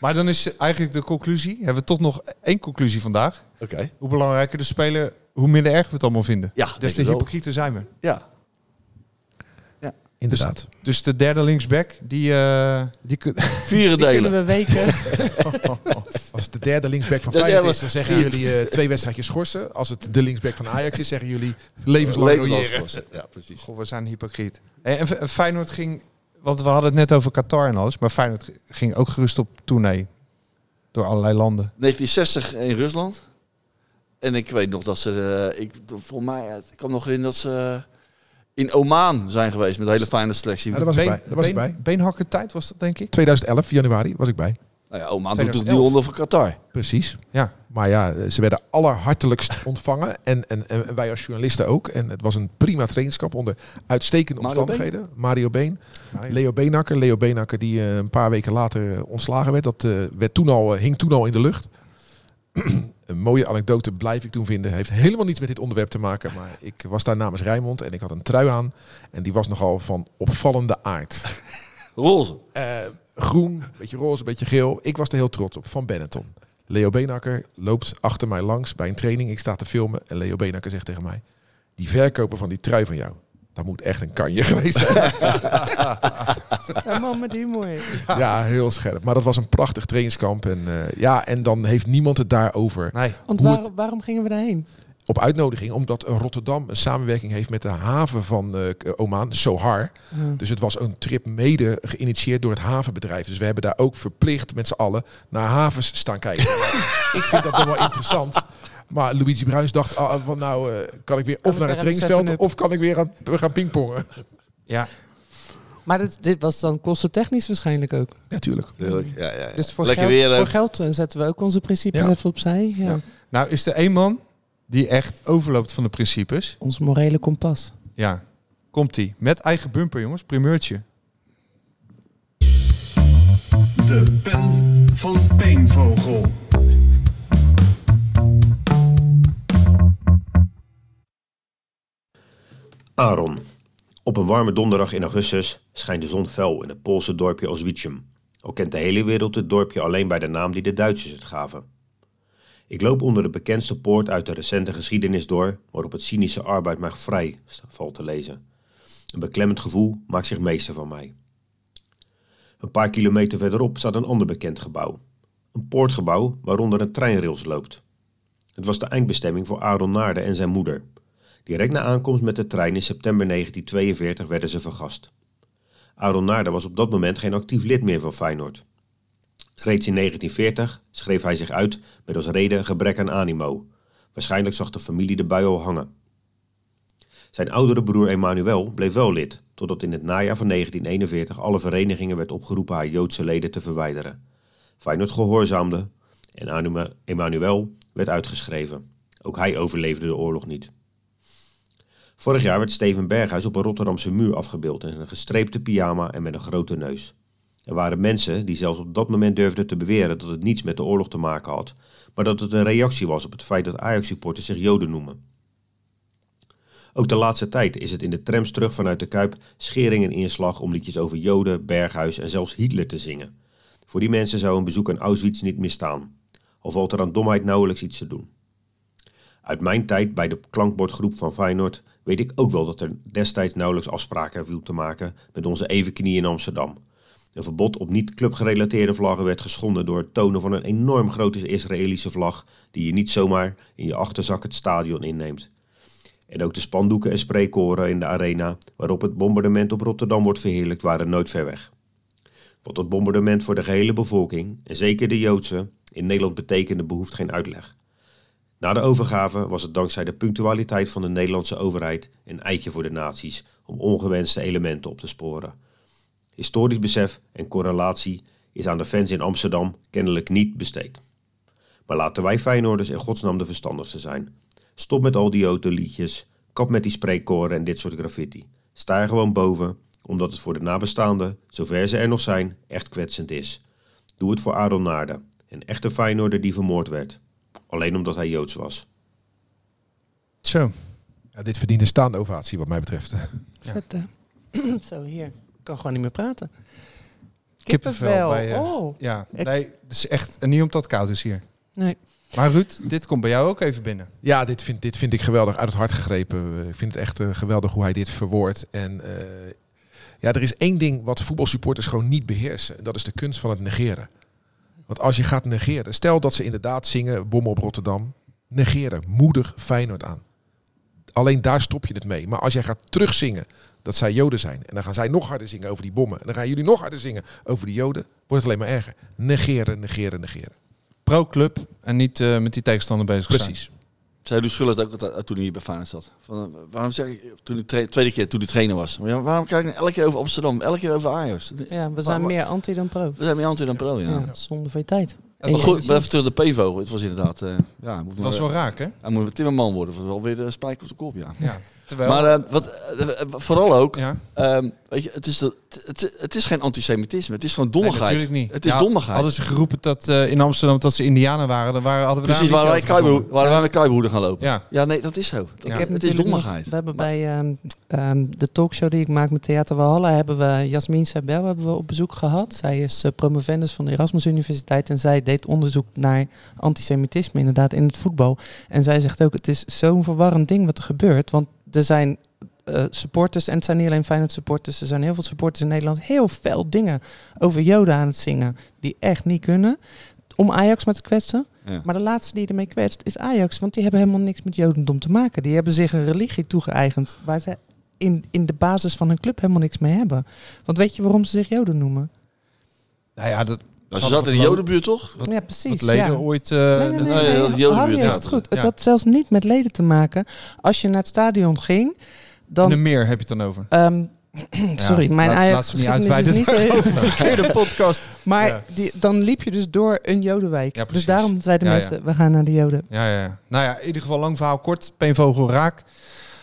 maar dan is eigenlijk de conclusie... Hebben we toch nog één conclusie vandaag. Oké. Hoe belangrijker de speler, hoe minder erg we het allemaal vinden. Ja, Des denk te ik wel. hypocrieter zijn we. Ja. Inderdaad. Dus de derde linksback, die... eh die kun- Vieren Die kunnen delen. we weken. Als het de derde linksback van De Feyenoord derde- is, dan zeggen vier. jullie eh, twee wedstrijdjes schorsen. Als het de linksback van Ajax is, zeggen jullie levenslang schorsen. Ja, precies. Goh, we zijn hypocriet. En, en F- en Feyenoord ging... Want we hadden het net over Qatar en alles. Maar Feyenoord ging ook gerust op tournee. Door allerlei landen. 1960 in Rusland. En ik weet nog dat ze, eh, ik, volgens mij, ik kan me nog herinneren dat ze in Oman zijn geweest met een hele fijne selectie. Ja, dat was ik bij. Dat was ik bij. Beenhakker tijd was dat, denk ik. 2011, januari, was ik bij. nou ja, Oman doet het 2011. nu onder van Qatar. Precies. Ja. Maar ja, ze werden allerhartelijkst ontvangen. En, en, en wij als journalisten ook. En het was een prima trainingskamp onder uitstekende Mario omstandigheden. Mario Been. Leo Beenakker. Leo Beenakker die eh, een paar weken later eh, ontslagen werd. Dat eh, werd toen al, hing toen al in de lucht. een mooie anekdote blijf ik toen vinden. Heeft helemaal niets met dit onderwerp te maken. Maar ik was daar namens Rijnmond en ik had een trui aan. En die was nogal van opvallende aard. Roze. Eh, groen, beetje roze, beetje geel. Ik was er heel trots op. Van Benetton. Leo Beenakker loopt achter mij langs bij een training. Ik sta te filmen en Leo Beenakker zegt tegen mij... Die verkoper van die trui van jou, dat moet echt een kanje geweest zijn. Ja, man, met humor. ja, heel scherp. Maar dat was een prachtig trainingskamp. En, eh, ja, en dan heeft niemand het daarover. Nee. Want Hoe waar- het- waarom gingen we daarheen? Op uitnodiging, omdat Rotterdam een samenwerking heeft met de haven van eh, Oman, Sohar. Dus het was een trip mede geïnitieerd door het havenbedrijf. Dus we hebben daar ook verplicht met z'n allen naar havens staan kijken. ik vind dat nog wel interessant. Maar Luigi Bruins dacht, ah, van nou eh, kan ik weer of ik naar het trainingsveld 7-up? of kan ik weer aan, we gaan pingpongen. Ja. Maar dit, dit was dan kostentechnisch waarschijnlijk ook. Natuurlijk. Ja, ja, ja. Dus voor, Lekker geld, weer. voor geld eh, zetten we ook onze principes Ja. even opzij. Ja. Ja. Nou, is er één man die echt overloopt van de principes? Ons morele kompas. Ja. Komt-ie. Met eigen bumper, jongens. Primeurtje. De pen van Peenvogel. Aaron. Op een warme donderdag in augustus schijnt de zon fel in het Poolse dorpje Oswiecim. Al kent de hele wereld het dorpje alleen bij de naam die de Duitsers het gaven. Ik loop onder de bekendste poort uit de recente geschiedenis door, waarop het cynische arbeid maar vrij valt te lezen. Een beklemmend gevoel maakt zich meester van mij. Een paar kilometer verderop staat een ander bekend gebouw. Een poortgebouw waaronder een treinrails loopt. Het was de eindbestemming voor Aaron Naarden en zijn moeder. Direct na aankomst met de trein in september 1942 werden ze vergast. Naarden was op dat moment geen actief lid meer van Feyenoord. Reeds in 1940 schreef hij zich uit met als reden gebrek aan animo. Waarschijnlijk zag de familie de bui al hangen. Zijn oudere broer Emmanuel bleef wel lid, totdat in het najaar van 1941 alle verenigingen werd opgeroepen haar Joodse leden te verwijderen. Feyenoord gehoorzaamde en Emmanuel werd uitgeschreven. Ook hij overleefde de oorlog niet. Vorig jaar werd Steven Berghuis op een Rotterdamse muur afgebeeld in een gestreepte pyjama en met een grote neus. Er waren mensen die zelfs op dat moment durfden te beweren dat het niets met de oorlog te maken had, maar dat het een reactie was op het feit dat Ajax-supporters zich Joden noemen. Ook de laatste tijd is het in de trams terug vanuit de Kuip schering en inslag om liedjes over Joden, Berghuis en zelfs Hitler te zingen. Voor die mensen zou een bezoek aan Auschwitz niet misstaan, al valt er aan domheid nauwelijks iets te doen. Uit mijn tijd bij de klankbordgroep van Feyenoord weet ik ook wel dat er destijds nauwelijks afspraken viel te maken met onze evenknie in Amsterdam. Een verbod op niet-clubgerelateerde vlaggen werd geschonden door het tonen van een enorm grote Israëlische vlag die je niet zomaar in je achterzak het stadion inneemt. En ook de spandoeken en spreekkoren in de arena waarop het bombardement op Rotterdam wordt verheerlijkt waren nooit ver weg. Wat het bombardement voor de gehele bevolking, en zeker de Joodse, in Nederland betekende behoeft geen uitleg. Na de overgave was het dankzij de punctualiteit van de Nederlandse overheid een eitje voor de naties om ongewenste elementen op te sporen. Historisch besef en correlatie is aan de fans in Amsterdam kennelijk niet besteed. Maar laten wij Feyenoorders in godsnaam de verstandigste zijn. Stop met al die autoliedjes, kap met die spreekkoren en dit soort graffiti. Sta er gewoon boven, omdat het voor de nabestaanden, zover ze er nog zijn, echt kwetsend is. Doe het voor Aaron Naarden, een echte Feyenoorder die vermoord werd. Alleen omdat hij Joods was. Zo. Ja, dit verdient een staande ovatie wat mij betreft. Vet, hè? Zo, hier. Ik kan gewoon niet meer praten. Kippenvel bij, eh, oh. Ja, Ik- nee, het is echt niet omdat het koud is hier. Nee. Maar Ruud, dit komt bij jou ook even binnen. Ja, dit vind, dit vind ik geweldig uit het hart gegrepen. Eh, Ik vind het echt eh, geweldig hoe hij dit verwoordt. En eh, ja, er is één ding wat voetbalsupporters gewoon niet beheersen. En dat is de kunst van het negeren. Want als je gaat negeren, stel dat ze inderdaad zingen bommen op Rotterdam. Negeren, moedig Feyenoord aan. Alleen daar stop je het mee. Maar als jij gaat terugzingen dat zij Joden zijn. En dan gaan zij nog harder zingen over die bommen. En dan gaan jullie nog harder zingen over die Joden. Wordt het alleen maar erger. Negeren, negeren, negeren. Pro-club en niet eh, met die tegenstander bezig zijn. Precies. Zij doet schuldig ook altijd toen hij bij Feyenoord zat. Van, eh, waarom zeg ik, toen de tweede keer toen hij trainer was. Maar ja, waarom kijk ik nou elke keer over Amsterdam, elke keer over Ajax? Ja, we zijn Maar- meer anti dan pro. We zijn meer anti dan pro, ja. Ja, zonder van je tijd. En Maar goed, maar even terug de P-vogel. Het was inderdaad, eh, ja, moet Het was maar- wel raak, hè? Hij moet Timmerman worden. Dat was wel weer de spijker op de kop, ja. Ja. Terwijl, Maar eh, wat, eh, vooral ook, ja. ehm, weet je, het is, de, het, het is geen antisemitisme. Het is gewoon Nee, dommigheid. natuurlijk niet. Het is Ja, dommigheid. Hadden ze geroepen dat eh, in Amsterdam dat ze Indianen waren, dan waren, hadden we Precies, daar waar wij gezongen. waar wij met Kuiberhoede gaan lopen. Ja. Ja, nee, dat is zo. Dat. Ik heb het is nog- dommigheid. we hebben bij ehm, ehm, de talkshow die ik maak met Theater Walhalla hebben we Jasmin Sabel hebben we op bezoek gehad. Zij is promovendus van de Erasmus Universiteit en zij deed onderzoek naar antisemitisme inderdaad in het voetbal. En zij zegt ook, het is zo'n verwarrend ding wat er gebeurt. Want er zijn eh, supporters, en het zijn niet alleen Feyenoord supporters, er zijn heel veel supporters in Nederland, heel veel dingen over Joden aan het zingen die echt niet kunnen. Om Ajax maar te kwetsen. Ja. Maar de laatste die ermee kwetst is Ajax. Want die hebben helemaal niks met Jodendom te maken. Die hebben zich een religie toegeëigend waar ze in, in de basis van hun club helemaal niks mee hebben. Want weet je waarom ze zich Joden noemen? Nou ja, dat, Nou, ze zat in de Jodenbuurt, toch? Wat- ja, precies. wat leden ja. ooit... eh, Nee, nee, nee. Nee, nee, dat is Jodenbuurt, Harry ja. het goed. Het Ja. had zelfs niet met leden te maken. Als je naar het stadion ging, dan... In meer heb je het dan over. ehm, sorry, mijn laat- Ajax laat ze niet is uitweiden niet over verkeerde podcast. Maar Ja. die, dan liep je dus door een Jodenwijk. Ja, dus daarom zeiden Ja, mensen, we gaan naar de Joden. Ja, ja, ja. Nou ja, in ieder geval lang verhaal kort. Peenvogel raak.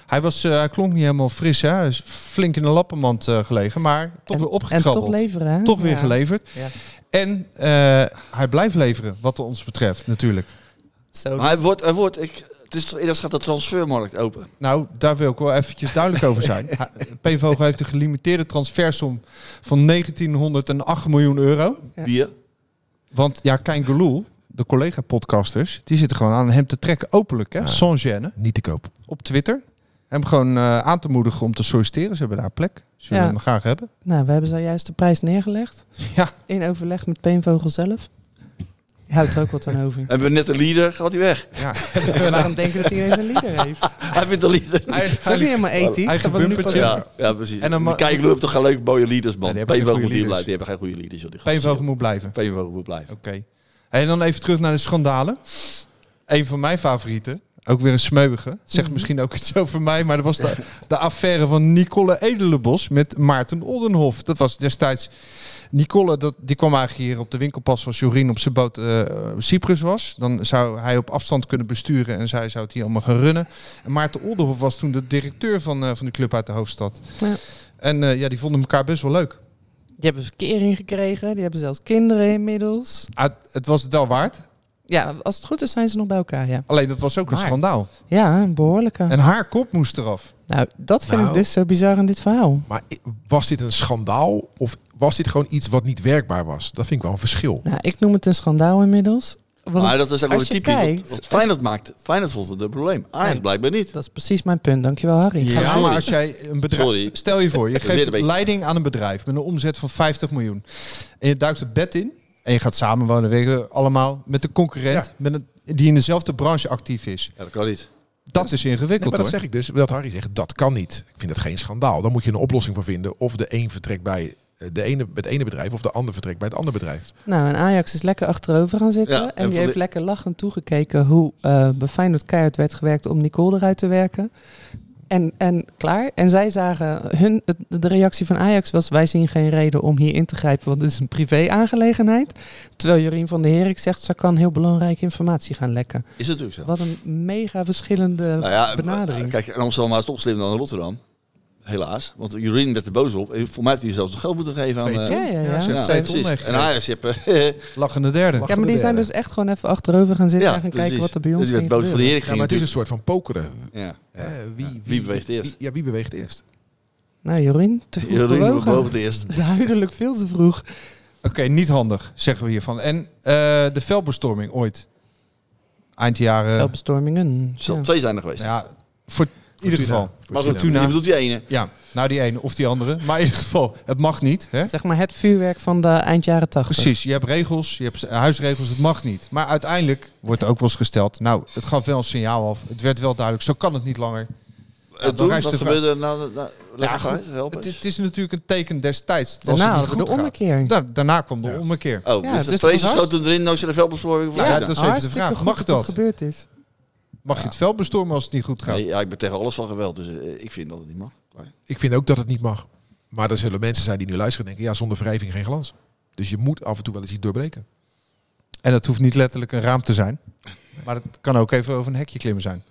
Hij, was, eh, hij klonk niet helemaal fris, hè. Hij is flink in de lappenmand eh, gelegen, maar toch en, weer en opgekrabbeld. toch leveren, hè? Toch weer Ja. geleverd. Ja. En eh, hij blijft leveren, wat ons betreft, natuurlijk. Zo, Maar hij wordt, hij wordt, ik, het is eerst gaat de transfermarkt open. Nou, daar wil ik wel eventjes duidelijk over zijn. Peenvogel heeft een gelimiteerde transfersom van 1908 miljoen euro. Ja. Bier. Want ja, Kein Geloel, de collega-podcasters, die zitten gewoon aan hem te trekken, openlijk, hè, Ja. sans gêne, Niet te koop. op Twitter. Hem gewoon eh, aan te moedigen om te solliciteren. Ze hebben daar plek. Ze willen Ja. hem graag hebben. Nou, we hebben zojuist de prijs neergelegd. Ja. In overleg met Peenvogel zelf. Je houdt er ook wat aan over. Hebben we net een leader, gaat hij weg. Ja. Waarom denk je dat hij ineens een leader heeft? Hij vindt een leader. Hij- Dat is ook niet helemaal ethisch. Eigen bumpertje. Ja, ja, precies. En dan Kijk, hebt toch geen leuke mooie leaders, man. Nee, die hebben geen Peenvogel goede moet hier leaders. blijven. Die hebben geen goede leaders. Peenvogel moet blijven. Peenvogel moet blijven. Oké. En dan even terug naar de schandalen. Een van mijn favorieten. Ook weer een smeuige. Zegt misschien ook iets over mij. Maar dat was de, de affaire van Nicole Edelenbos met Maarten Oldenhof. Dat was destijds... Nicole, dat, die kwam eigenlijk hier op de winkelpas als Jorien op zijn boot eh, Cyprus was. Dan zou hij op afstand kunnen besturen en zij zou het hier allemaal gaan runnen. En Maarten Oldenhof was toen de directeur van, eh, van de club uit de hoofdstad. Ja. En eh, ja, die vonden elkaar best wel leuk. Die hebben verkering gekregen. Die hebben zelfs kinderen inmiddels. Ah, het was het wel waard. Ja, als het goed is zijn ze nog bij elkaar, ja. Alleen dat was ook een schandaal. Ja, een behoorlijke. En haar kop moest eraf. Nou, dat vind Nou. ik dus zo bizar in dit verhaal. Maar was dit een schandaal of was dit gewoon iets wat niet werkbaar was? Dat vind ik wel een verschil. Nou, ik noem het een schandaal inmiddels. Want Maar dat is ook wel typisch. kijkt- want Feyenoord maakt. Feyenoord vond het een probleem. Ajax Nee. blijkbaar niet. dat is precies mijn punt. Dankjewel, Harry. Ja, maar als jij een bedrijf... Sorry. Stel je voor, je geeft leiding aan een bedrijf met een omzet van 50 miljoen. En je duikt het bed in en je gaat samenwonen, je, allemaal met een concurrent Ja. met een, die in dezelfde branche actief is. Ja, dat kan niet. Dat is Nee, ingewikkeld maar dat hoor. zeg ik dus. Dat Harry zegt, dat kan niet. Ik vind het geen schandaal. Dan moet je een oplossing voor vinden. Of de een vertrekt bij eh, de ene, het ene bedrijf of de ander vertrekt bij het andere bedrijf. Nou, en Ajax is lekker achterover gaan zitten. Ja, en en die heeft de- lekker lachend toegekeken hoe eh bij Feyenoord keihard werd gewerkt om Nicole eruit te werken. En, en klaar. En zij zagen, hun, de reactie van Ajax was, wij zien geen reden om hier in te grijpen, want het is een privé-aangelegenheid. Terwijl Jorien van der Herik zegt, ze kan heel belangrijke informatie gaan lekken. Is het natuurlijk zo. Wat een mega verschillende Nou ja, benadering. Kijk, Amsterdam was toch slimmer dan Rotterdam. Helaas. Want Jurien werd er boos op. En Voor mij heeft hij zelfs nog geld moeten geven aan... Twee eh, ja, ja, ja. ja, twee precies. En. Ajax, eh, Lachende derde. Ja, maar die zijn dus echt gewoon even achterover gaan zitten ja, en gaan precies. kijken wat er bij ons Dus die werd boos van de. Ja, maar het is een soort van pokeren. Ja. Eh, wie, wie, Wie beweegt eerst? wie- ja, wie beweegt eerst? Nou, Jorien, te vroeg Jurien bewogen. het eerst. Duidelijk veel te vroeg. Oké, niet handig, zeggen we hiervan. En eh, de veldbestorming ooit. Eind jaren... Veldbestormingen. Zal Ja. twee zijn er geweest. Ja, voor in ieder geval. maar Fortuna. Je bedoelt die ene. Ja, nou die ene of die andere. Maar in ieder geval, het mag niet. Hè? Zeg maar het vuurwerk van de eind jaren tachtig. Precies, je hebt regels, je hebt huisregels, het mag niet. Maar uiteindelijk wordt er ook wel eens gesteld, nou, het gaf wel een signaal af. Het werd wel duidelijk, zo kan het niet langer. En dan toen, rijst wat de vraag- gebeurde er nou? nou lekker goed, uit, help Het, het is natuurlijk een teken destijds. Daarna het we goed de ommekeer. Da- daarna kwam de Ja. ommekeer. Oh, Ja, dus dus de schoot hem erin dankzij de veldbestorming van Ja, dat is even de vraag. Mag dat dat? het gebeurd is. Mag je het veld bestormen als het niet goed gaat? Nee, ja, ik ben tegen alles van geweld, dus eh, ik vind dat het niet mag. Klaar. Ik vind ook dat het niet mag. Maar er zullen mensen zijn die nu luisteren en denken, ja, zonder wrijving geen glans. Dus je moet af en toe wel eens iets doorbreken. En dat hoeft niet letterlijk een raam te zijn. Maar het kan ook even over een hekje klimmen zijn.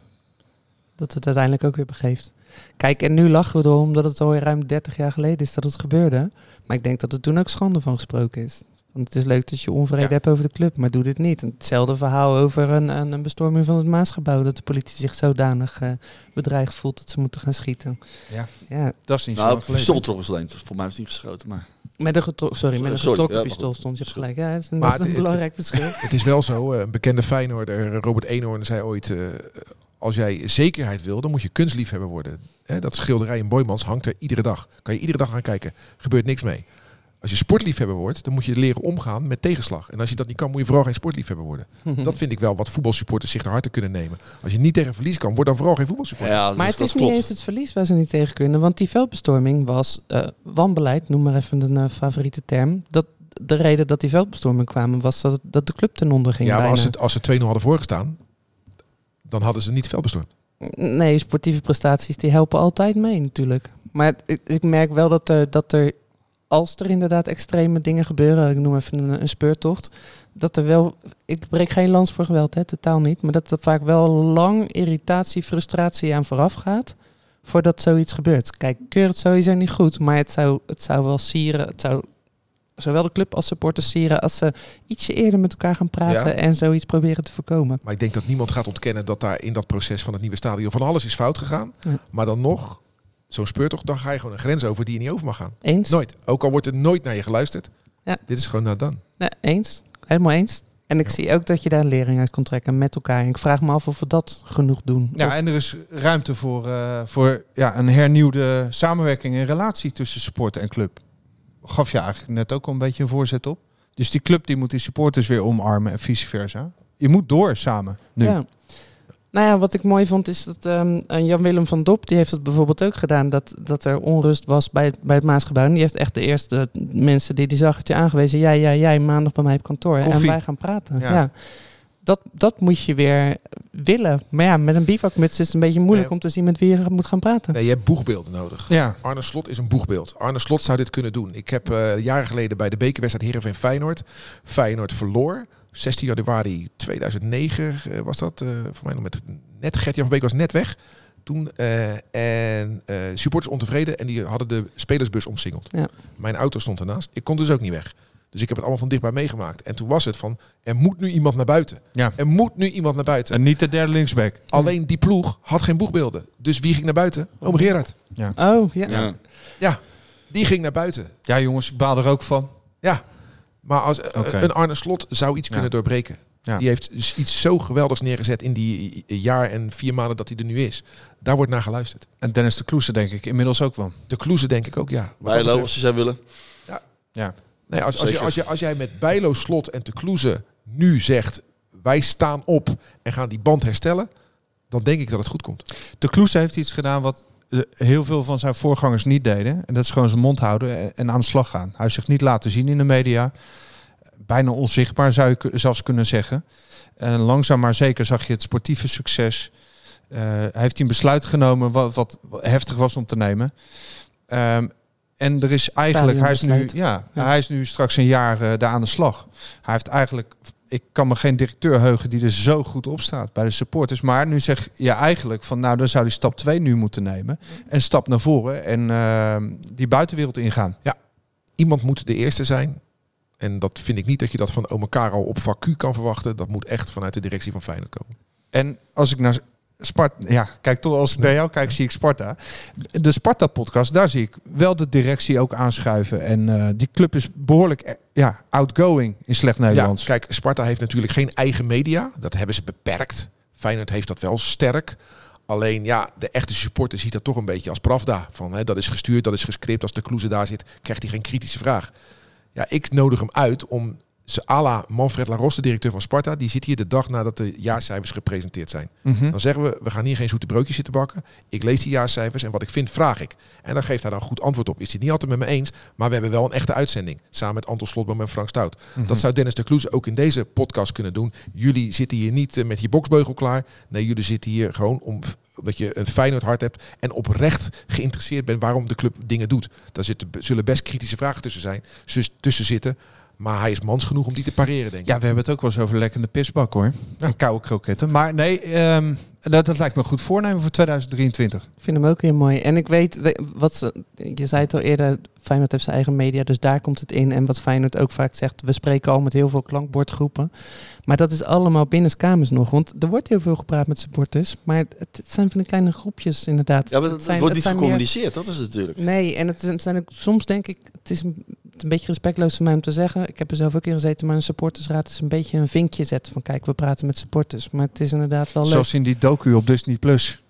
Dat het uiteindelijk ook weer begeeft. Kijk, en nu lachen we erom dat het alweer ruim 30 jaar geleden is dat het gebeurde. Maar ik denk dat er toen ook schande van gesproken is. Want het is leuk dat je onvrede Ja. hebt over de club, maar doe dit niet. En hetzelfde verhaal over een, een, een bestorming van het Maasgebouw. Dat de politie zich zodanig eh, bedreigd voelt dat ze moeten gaan schieten. Ja. Ja, Dat is niet zo Nou, geleden. pistool ze alleen. Voor mij is het niet geschoten, maar... met een, getro- sorry, met een getrokken pistool stond. Je gelijk. Ja, dat is Maar een het- belangrijk verschil. Het is wel zo, eh, een bekende Feyenoorder, Robert Eenhoorn, zei ooit... eh, als jij zekerheid wil, dan moet je kunstliefhebber worden. Hè, dat schilderij in Boymans hangt er iedere dag. Kan je iedere dag gaan kijken. Gebeurt niks mee. Als je sportliefhebber wordt, dan moet je leren omgaan met tegenslag. En als je dat niet kan, moet je vooral geen sportliefhebber worden. Dat vind ik wel wat voetbalsupporters zich naar harte kunnen nemen. Als je niet tegen verlies kan, word dan vooral geen voetbalsupporter. Ja, Maar het is niet eens het verlies waar ze niet tegen kunnen. Want die veldbestorming was eh, wanbeleid, noem maar even een eh, favoriete term. Dat, de reden dat die veldbestorming kwamen was dat, dat de club ten onder ging Ja, maar bijna. als, het, als ze 2-0 hadden voorgestaan, dan hadden ze niet veel bestormd. Nee, sportieve prestaties die helpen altijd mee natuurlijk. Maar ik, ik merk wel dat er, dat er, als er inderdaad extreme dingen gebeuren, ik noem even een, een speurtocht, dat er wel, ik breek geen lans voor geweld, hè, totaal niet, maar dat er vaak wel lang irritatie, frustratie aan vooraf gaat voordat zoiets gebeurt. Kijk, keur het sowieso niet goed, maar het zou, het zou wel sieren, het zou zowel de club als supporters sieren als ze ietsje eerder met elkaar gaan praten Ja. en zoiets proberen te voorkomen. Maar ik denk dat niemand gaat ontkennen dat daar in dat proces van het nieuwe stadion van alles is fout gegaan. Ja. Maar dan nog, zo'n speurtocht, dan ga je gewoon een grens over die je niet over mag gaan. Eens? Nooit. Ook al wordt er nooit naar je geluisterd. Ja. Dit is gewoon nou dan. Nee, eens. Helemaal eens. En ik Ja. zie ook dat je daar een lering uit kan trekken met elkaar. En ik vraag me af of we dat genoeg doen. Ja, Of- en er is ruimte voor, eh, voor ja, een hernieuwde samenwerking en relatie tussen sport en club. Gaf je eigenlijk net ook al een beetje een voorzet op. Dus die club die moet die supporters weer omarmen en vice versa. Je moet door samen nu. Ja. Nou ja, wat ik mooi vond is dat ehm, eh, Jan-Willem van Dop, die heeft het bijvoorbeeld ook gedaan, dat, dat er onrust was bij het, bij het Maasgebouw. En die heeft echt de eerste mensen die die zag het je aangewezen. Jij, jij, jij, maandag bij mij op kantoor. En wij gaan praten. Ja. Ja. Dat, dat moet je weer willen. Maar ja, met een bivakmuts is het een beetje moeilijk Nee. om te zien met wie je moet gaan praten. Nee, je hebt boegbeelden nodig. Ja. Arne Slot is een boegbeeld. Arne Slot zou dit kunnen doen. Ik heb eh, jaren geleden bij de bekerwedstrijd Heerenveen Feyenoord. Feyenoord verloor. 16 januari 2009 eh, was dat. eh voor mij nog met net Gert-Jan van Beek was net weg. Toen eh, en eh, supporters ontevreden en die hadden de spelersbus omsingeld. Ja. Mijn auto stond ernaast. Ik kon dus ook niet weg. Dus ik heb het allemaal van dichtbij meegemaakt. En toen was het van, er moet nu iemand naar buiten. Ja. Er moet nu iemand naar buiten. En niet de derde linksback. Alleen die ploeg had geen boegbeelden. Dus wie ging naar buiten? Oom Gerard. Oh, ja. Ja. Ja, die ging naar buiten. Ja, jongens, ik baal er ook van. Ja, maar als eh, een Arne Slot zou iets Ja. kunnen doorbreken. Ja. Die heeft dus iets zo geweldigs neergezet in die jaar en vier maanden dat hij er nu is. Daar wordt naar geluisterd. En Dennis de Kloese denk ik inmiddels ook wel. De Kloeze denk ik ook, ja. Bijlo, als ze zij willen. Ja. Nee, als, als, je, als, je, als jij met Bijlo, Slot en de Kloeze nu zegt... wij staan op en gaan die band herstellen... dan denk ik dat het goed komt. De Kloese heeft iets gedaan wat heel veel van zijn voorgangers niet deden. En dat is gewoon zijn mond houden en- aan de slag gaan. Hij heeft zich niet laten zien in de media. Bijna onzichtbaar zou je zelfs kunnen zeggen. En langzaam maar zeker zag je het sportieve succes. Eh, hij heeft een besluit genomen wat, wat heftig was om te nemen. Ehm, en er is eigenlijk, hij is, nu, Ja. hij is nu straks een jaar eh, daar aan de slag. Hij heeft eigenlijk, ik kan me geen directeur heugen die er zo goed op staat bij de supporters. Maar nu zeg je eigenlijk van, nou dan zou hij stap 2 nu moeten nemen. En stap naar voren en ehm, die buitenwereld ingaan. Iemand moet de eerste zijn. En dat vind ik niet dat je dat van Ome Karel op vak Q kan verwachten. Dat moet echt vanuit de directie van Feyenoord komen. En als ik naar Sparta, ja, kijk toch als ik naar jou kijk, zie ik Sparta. De Sparta-podcast, daar zie ik wel de directie ook aanschuiven. En eh, die club is behoorlijk eh, ja, outgoing in slecht Nederlands. Ja, kijk, Sparta heeft natuurlijk geen eigen media. Dat hebben ze beperkt. Feyenoord heeft dat wel sterk. Alleen ja, de echte supporter ziet dat toch een beetje als pravda. Van, hè, dat is gestuurd, dat is gescript. Als de Kloeze daar zit, krijgt hij geen kritische vraag. Ja, ik nodig hem uit om ze à la Manfred Laros, de directeur van Sparta, die zit hier de dag nadat de jaarcijfers gepresenteerd zijn. Mhm. Dan zeggen we, we gaan hier geen zoete broodjes zitten bakken. Ik lees die jaarcijfers en wat ik vind, vraag ik. En dan geeft hij dan goed antwoord op. Is hij het niet altijd met me eens, maar we hebben wel een echte uitzending. Samen met Anton Slotboom en Frank Stout. Dat zou Dennis de Kloeze ook in deze podcast kunnen doen. Jullie zitten hier niet eh, met je boksbeugel klaar. Nee, jullie zitten hier gewoon om dat je een Feyenoord hart hebt en oprecht geïnteresseerd bent waarom de club dingen doet. Daar zitten, zullen best kritische vragen tussen zijn, tussen zitten. Maar hij is mans genoeg om die te pareren, denk ik. Ja, we hebben het ook wel eens over lekkende pisbak hoor. En koude kroketten. Maar nee, ehm, dat, dat lijkt me een goed voornemen voor 2023. Ik vind hem ook heel mooi. En ik weet, we- wat ze, je zei het al eerder, Feyenoord heeft zijn eigen media, dus daar komt het in. En wat Feyenoord ook vaak zegt, we spreken al met heel veel klankbordgroepen. Maar dat is allemaal binnenskamers nog, want er wordt heel veel gepraat met supporters. Maar het, zijn van de kleine groepjes inderdaad. Ja, maar Het het, zijn- wordt het niet meer- gecommuniceerd, dat is het natuurlijk. Nee, en het, zijn ook soms denk ik, het is een, beetje respectloos van mij om te zeggen. Ik heb er zelf ook in gezeten, maar een supportersraad is een beetje een vinkje zetten van kijk, we praten met supporters. Maar het is inderdaad wel leuk. Zoals in die docu op Disney+. Plus.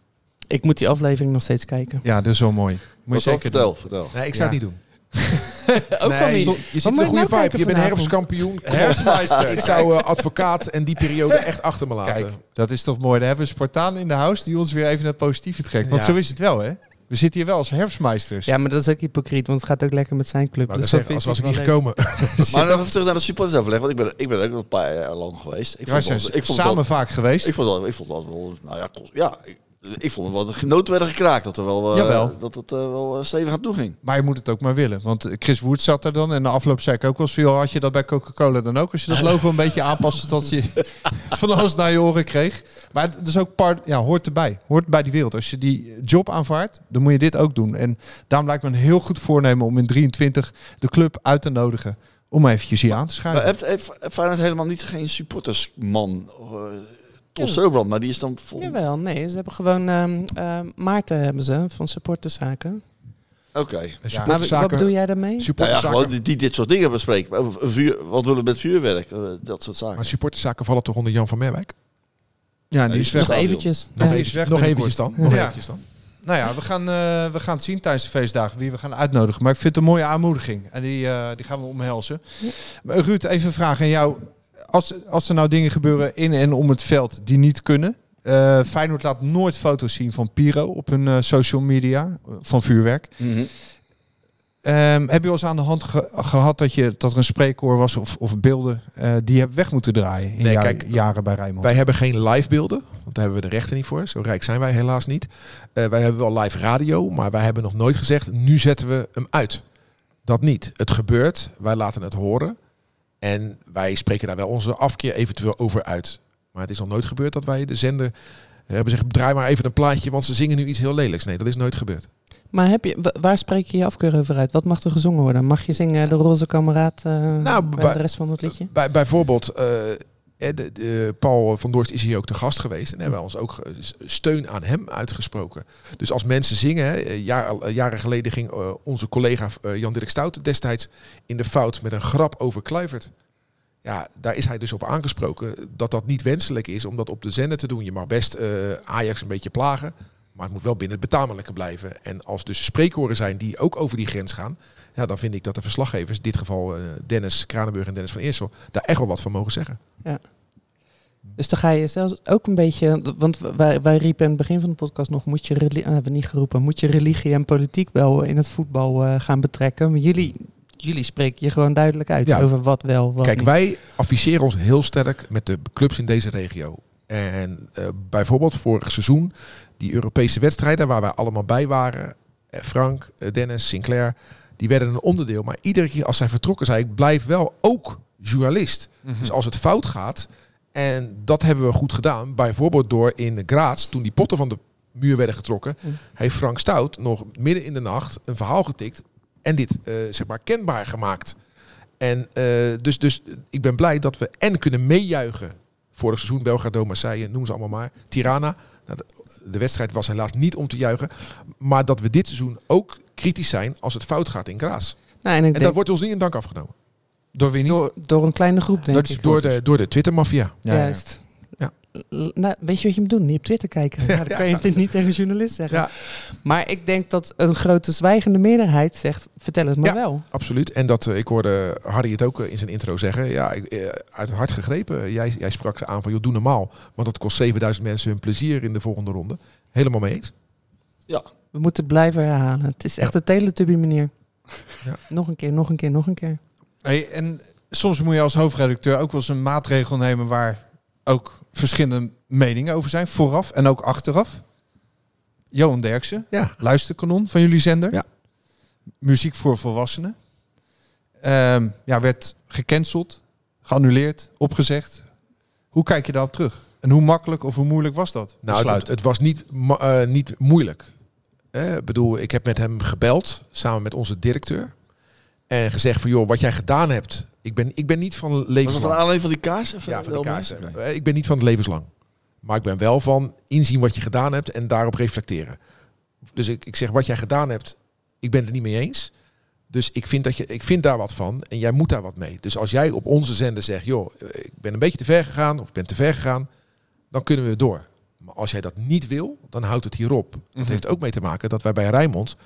Ik moet die aflevering nog steeds kijken. Ja, dat is wel mooi. Moet je zeker vertel, doen. vertel. Nee, ik zou Ja. het niet doen. ook nee, niet. je zit een goede nou vibe. Je bent herfstkampioen. Herfstmeister. Ik zou eh, advocaat en die periode echt achter me laten. Kijk, dat is toch mooi. Dan hebben we Spartaan in de house die ons weer even naar het positieve trekt. Want Ja. zo is het wel, hè? We zitten hier wel als herfstmeisters. Ja, maar dat is ook hypocriet, want het gaat ook lekker met zijn club. Maar Dus dat dat zeggen, als was ik niet gekomen. Maar nog even terug naar de supportersoverleg, want ik ben, ik ben ook nog een paar jaar lang geweest. Ik Wij vond, ik vond het samen vaak geweest. ik vond dat, ik vond dat wel, nou ja, ja ik, ik vond het wel, de genoten werden gekraakt dat er wel, Jawel. dat het eh, wel eh, stevig aan toe ging. Maar je moet het ook maar willen. Want Chris Wood zat er dan. En de afloop zei ik ook wel veel. Had je dat bij Coca-Cola dan ook? Als je dat logo een beetje aanpaste tot je van alles naar je oren kreeg. Maar het is ook part, ja, hoort erbij. Hoort bij die wereld. Als je die job aanvaardt, dan moet je dit ook doen. En daarom lijkt me een heel goed voornemen om in 23 de club uit te nodigen. Om eventjes hier aan te schuiven. heeft, heeft Feyenoord helemaal niet geen supportersman? Uh, Strobrand, maar die is dan vol. Jawel, nee. Ze hebben gewoon ehm ehm, Maarten hebben ze van supporterszaken. Oké. En Maar wat bedoel jij daarmee? Nou ja, gewoon die, die dit soort dingen bespreken. Vuur, wat willen we met vuurwerk? Eh, dat soort zaken. Maar supporterszaken vallen toch onder Jan van Merwijk? ja, die is weg. Nog eventjes. Nog, Ja. even- is weg nog eventjes dan. Nog Ja. eventjes dan. nou ja, we gaan, eh, we gaan het zien tijdens de feestdagen wie we gaan uitnodigen. Maar ik vind het een mooie aanmoediging. En die, eh, die gaan we omhelzen. Maar Ruud, even een vraag aan jou. Als, als er nou dingen gebeuren in en om het veld die niet kunnen. eh Feyenoord laat nooit foto's zien van Piro op hun eh, social media. eh, van vuurwerk. Ehm, heb je wel eens aan de hand ge- gehad dat, je, dat er een spreekkoor was of, of beelden eh, die je hebt weg moeten draaien in Nee, kijk, jaren bij Rijnmond? Wij hebben geen live beelden, want daar hebben we de rechten niet voor. Zo rijk zijn wij helaas niet. Wij hebben wel live radio, maar wij hebben nog nooit gezegd, nu zetten we hem uit. Dat niet. Het gebeurt, wij laten het horen. En wij spreken daar wel onze afkeer eventueel over uit. Maar het is nog nooit gebeurd dat wij de zender eh, hebben gezegd, draai maar even een plaatje, want ze zingen nu iets heel lelijks. Nee, dat is nooit gebeurd. Maar heb je, wa- waar spreek je je afkeur over uit? Wat mag er gezongen worden? Mag je zingen De Roze Kameraad eh Nou, bij bij- de rest van het liedje? Bij, bijvoorbeeld, eh, de- Paul van Dorst is hier ook te gast geweest. En hebben we ons ook s- steun aan hem uitgesproken. Dus als mensen zingen, hè, eh, eh, jaren geleden ging eh, onze collega eh, Jan-Dirk Stout destijds in de fout met een grap over Kluivert. Ja, daar is hij dus op aangesproken dat dat niet wenselijk is om dat op de zender te doen. Je mag best eh, Ajax een beetje plagen, maar het moet wel binnen het betamelijke blijven. En als dus spreekhoren zijn die ook over die grens gaan, ja, dan vind ik dat de verslaggevers, in dit geval eh, Dennis Kranenburg en Dennis van Eersel, daar echt wel wat van mogen zeggen. Dus dan ga je zelfs ook een beetje, want wij, wij riepen in het begin van de podcast nog, moet je, reli- ah, hebben we niet geroepen, moet je religie en politiek wel in het voetbal eh, gaan betrekken. Maar jullie, jullie spreken je gewoon duidelijk uit Ja. over wat wel, wat Kijk, niet. wij afficheren ons heel sterk met de clubs in deze regio. En eh, bijvoorbeeld vorig seizoen, die Europese wedstrijden waar wij allemaal bij waren. eh, Frank, eh, Dennis, Sinclair, die werden een onderdeel. Maar iedere keer als zij vertrokken, zei ik, blijf wel ook journalist. Dus als het fout gaat, en dat hebben we goed gedaan, bijvoorbeeld door in Graz, toen die potten van de muur werden getrokken, Mm. heeft Frank Stout nog midden in de nacht een verhaal getikt en dit eh, zeg maar kenbaar gemaakt. En eh, dus, dus ik ben blij dat we en kunnen meejuichen. Vorig seizoen Belgrado, Marseille, noem ze allemaal maar. Tirana. Nou, de, wedstrijd was helaas niet om te juichen. Maar dat we dit seizoen ook kritisch zijn als het fout gaat in Graas. Nou, en ik En denk, dat wordt ons niet in dank afgenomen. Door wie niet? door, door een kleine groep, denk Door ik. Door de, door de Twitter-mafia. Ja, ja. Juist. Ja. Nou, weet je wat je moet doen? Niet op Twitter kijken. Nou, dan kan je het niet tegen een journalist zeggen. Ja. Maar ik denk dat een grote zwijgende meerderheid zegt, vertel het maar Ja. wel. Absoluut. En dat, eh, ik hoorde Harry het ook eh, in zijn intro zeggen. Ja, ik, eh, uit het hart gegrepen. Jij, jij sprak ze aan van, joh, doe normaal. Want dat kost 7000 mensen hun plezier in de volgende ronde. Helemaal mee eens. We moeten blijven herhalen. Het is echt de Teletubby manier. Ja. Nog een keer, nog een keer, nog een keer. Hey, en soms moet je als hoofdredacteur ook wel eens een maatregel nemen waar ook verschillende meningen over zijn, vooraf en ook achteraf. Johan Derksen, Ja. luisterkanon van jullie zender. Ja. Muziek voor volwassenen. Ehm, ja, werd gecanceld, geannuleerd, opgezegd. Hoe kijk je daarop terug? En hoe makkelijk of hoe moeilijk was dat? Nou, het, het was niet, eh, niet moeilijk. Eh, bedoel, ik heb met hem gebeld, samen met onze directeur. En gezegd van, joh, wat jij gedaan hebt... Ik ben, ik ben niet van Was dat levenslang. van alleen van die kaas? Ja, van de wel kaas. Eh, Ik ben niet van het levenslang. Maar ik ben wel van inzien wat je gedaan hebt en daarop reflecteren. Dus ik, ik zeg, wat jij gedaan hebt, ik ben het er niet mee eens. Dus ik vind, dat je, ik vind daar wat van en jij moet daar wat mee. Dus als jij op onze zender zegt, joh, eh, ik ben een beetje te ver gegaan of ik ben te ver gegaan, dan kunnen we door. Maar als jij dat niet wil, dan houdt het hierop. Dat heeft ook mee te maken dat wij bij Rijnmond,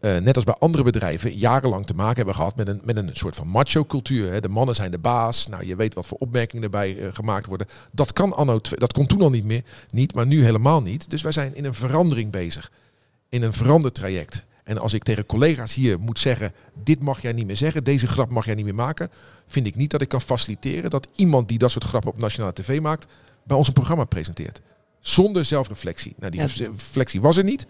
eh, net als bij andere bedrijven, jarenlang te maken hebben gehad met een, met een soort van macho-cultuur. De mannen zijn de baas. Nou, je weet wat voor opmerkingen erbij eh, gemaakt worden. Dat kan anno, dat kon toen al niet meer, niet, maar nu helemaal niet. Dus wij zijn in een verandering bezig, in een verandertraject. En als ik tegen collega's hier moet zeggen, dit mag jij niet meer zeggen, deze grap mag jij niet meer maken, vind ik niet dat ik kan faciliteren dat iemand die dat soort grappen op nationale tv maakt, bij ons een programma presenteert. Zonder zelfreflectie. Nou, die reflectie was er niet.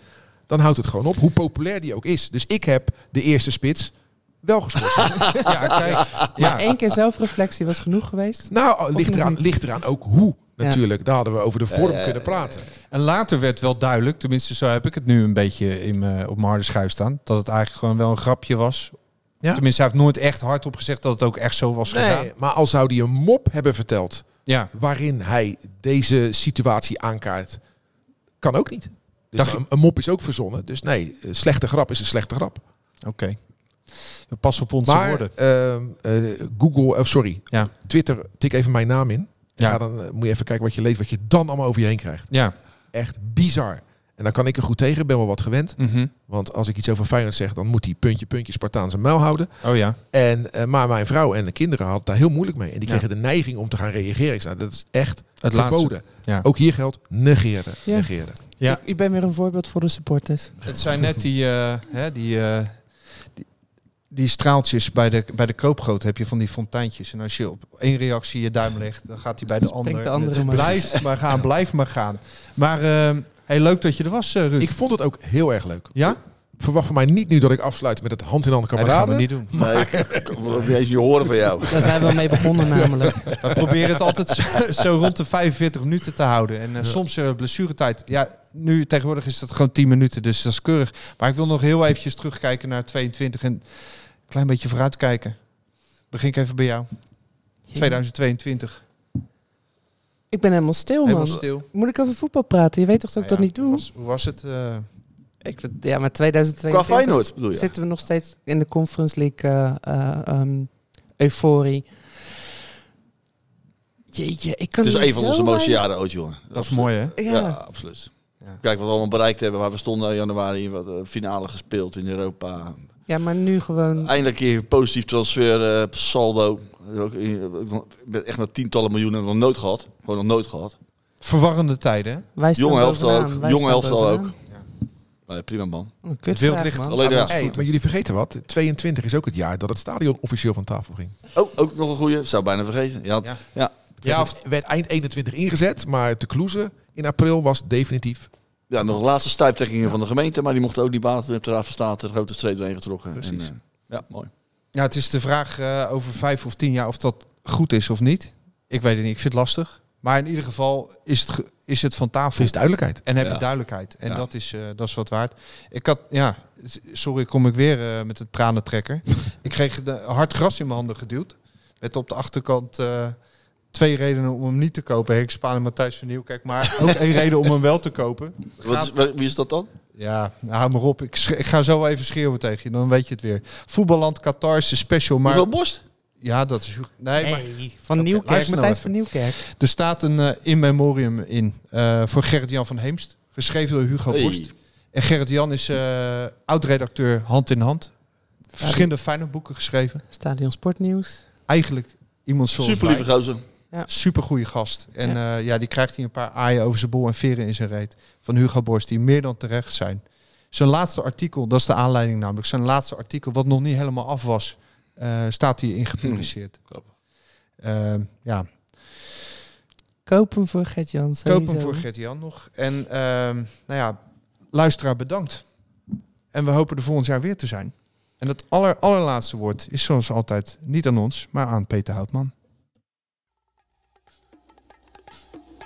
Dan houdt het gewoon op, hoe populair die ook is. Dus ik heb de eerste spits wel geschorst. ja, kijk, Maar ja. één keer zelfreflectie was genoeg geweest. nou, ligt eraan, ligt eraan ook hoe. Ja. Natuurlijk, daar hadden we over de vorm kunnen praten. En later werd wel duidelijk, tenminste zo heb ik het nu een beetje in me, op mijn harde schijf staan, dat het eigenlijk gewoon wel een grapje was. Ja. Tenminste, hij heeft nooit echt hardop gezegd dat het ook echt zo was gedaan. Maar al zou die een mop hebben verteld Ja, waarin hij deze situatie aankaart, kan ook niet. Dus Dacht een, mop is ook verzonnen. Dus nee, een slechte grap is een slechte grap. oké. We passen op onze Maar woorden. ehm, eh, Google, of sorry, Ja. Twitter, tik even mijn naam in. Ja. Ja. dan eh, moet je even kijken wat je leest, wat je dan allemaal over je heen krijgt. Ja, Echt bizar. En dan kan ik er goed tegen, ik ben wel wat gewend. Mhm. Want als ik iets over Feyenoord zeg, dan moet hij puntje, puntje Spartaan zijn muil houden. Oh ja. En, eh, maar mijn vrouw en de kinderen hadden daar heel moeilijk mee. En die Ja. kregen de neiging om te gaan reageren. Ik zei, dat is echt Het verboden. laatste. Ja. Ook hier geldt negeren. Ja. negeren. Ja. Ik, ik ben weer een voorbeeld voor de supporters. Het zijn net die, eh, hè, die, eh, die, die straaltjes bij de, bij de koopgoot heb je van die fonteintjes. En als je op één reactie je duim legt, dan gaat hij bij de Springt ander. de andere omhoog. blijf maar gaan, blijf maar gaan. Maar eh, hey, leuk dat je er was, eh, Ruud. Ik vond het ook heel erg leuk. ja? Verwacht van mij niet nu dat ik afsluit met het hand in hand Nee, dat gaan we kameraden. niet doen. Nee, ik, wil niet eens horen van jou. Daar zijn we mee begonnen namelijk. We proberen het altijd zo, zo rond de 45 minuten te houden. En eh, soms uh, blessuretijd. Ja, nu tegenwoordig is het gewoon 10 minuten, dus dat is keurig. Maar ik wil nog heel eventjes terugkijken naar 22 en een klein beetje vooruitkijken. Begin ik even bij jou. 2022. Ik ben helemaal stil, man. Helemaal stil. Moet ik over voetbal praten? Je weet toch dat ik Nou dat niet doe? Hoe was, hoe was het? eh, Ik, ja, maar 2022 Qua Feyenoord bedoel je? zitten we nog steeds in de Conference League eh, eh, ehm, euforie. Jeetje, ik kan Het is een van onze mooiste jaren ooit, jongen. dat is mooi, hè? Ja. Ja, absoluut. Ja. Kijk wat we allemaal bereikt hebben. Waar we stonden in januari. Wat, eh, finale gespeeld in Europa. ja, maar nu gewoon... Eindelijk een keer positief transfer saldo. Ook Ik ben echt met tientallen miljoenen nog nooit gehad. Gewoon nog nooit gehad. Verwarrende tijden, hè? Jonge helft ook. wij Jonge helft al Nee, prima man. Het wild ligt man. Alleen ja. Hey, maar jullie vergeten wat. 22 is ook het jaar dat het stadion officieel van tafel ging. Oh, ook nog een goeie. Zou bijna vergeten. Ja, Ja. ja. Werd eind 21 ingezet, maar te Kloeze in april was definitief. Ja, nog de laatste stuiptrekkingen van de gemeente. Maar die mochten ook niet baten. Heeft de Raad van State de grote streep doorheen getrokken. Precies. En, eh, ja, mooi. Ja, het is de vraag eh, over vijf of tien jaar of dat goed is of niet. Ik weet het niet, ik vind het lastig. Maar in ieder geval is het, ge- is het van tafel. is duidelijkheid. En heb Ja. je duidelijkheid. En Ja. dat, is, eh, dat is wat waard. Ik had, ja, sorry, kom ik weer eh, met een tranentrekker. ik kreeg de hard gras in mijn handen geduwd. Met op de achterkant eh, twee redenen om hem niet te kopen. Henk Spaan en Matthijs van Nieuwkerk. Maar ook één reden om hem wel te kopen. Wat is, wie is dat dan? Ja, nou, hou maar op. Ik, ik ga zo even schreeuwen tegen je, dan weet je het weer. Voetballand Qatar is special, maar... Hoeveel borst? Ja, dat is... Nee, maar van Oké, Nieuwkerk, nou Matthijs even. van Nieuwkerk. er staat een eh, in memoriam in eh, voor Gerrit-Jan van Heemst. Geschreven door Hugo Hey. Borst. En Gerrit-Jan is eh, oud-redacteur Hand in Hand. Verschillende fijne boeken geschreven. Stadion Sportnieuws. Eigenlijk iemand zoals Super lieve gozer. Super goede gast. En ja. ja, die krijgt hij een paar aaien over zijn bol en veren in zijn reet. Van Hugo Borst, die meer dan terecht zijn. Zijn laatste artikel, dat is de aanleiding namelijk. Zijn laatste artikel, wat nog niet helemaal af was, staat hierin gepubliceerd. Ehm, ja, Koop hem voor Gert-Jan. koop hem sowieso. voor Gert-Jan nog. En ehm, nou ja, luisteraar bedankt. En we hopen er volgend jaar weer te zijn. En het aller, allerlaatste woord is zoals altijd niet aan ons, maar aan Peter Houtman.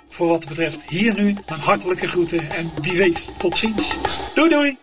Voor wat betreft hier nu een hartelijke groeten en wie weet tot ziens. Doei doei!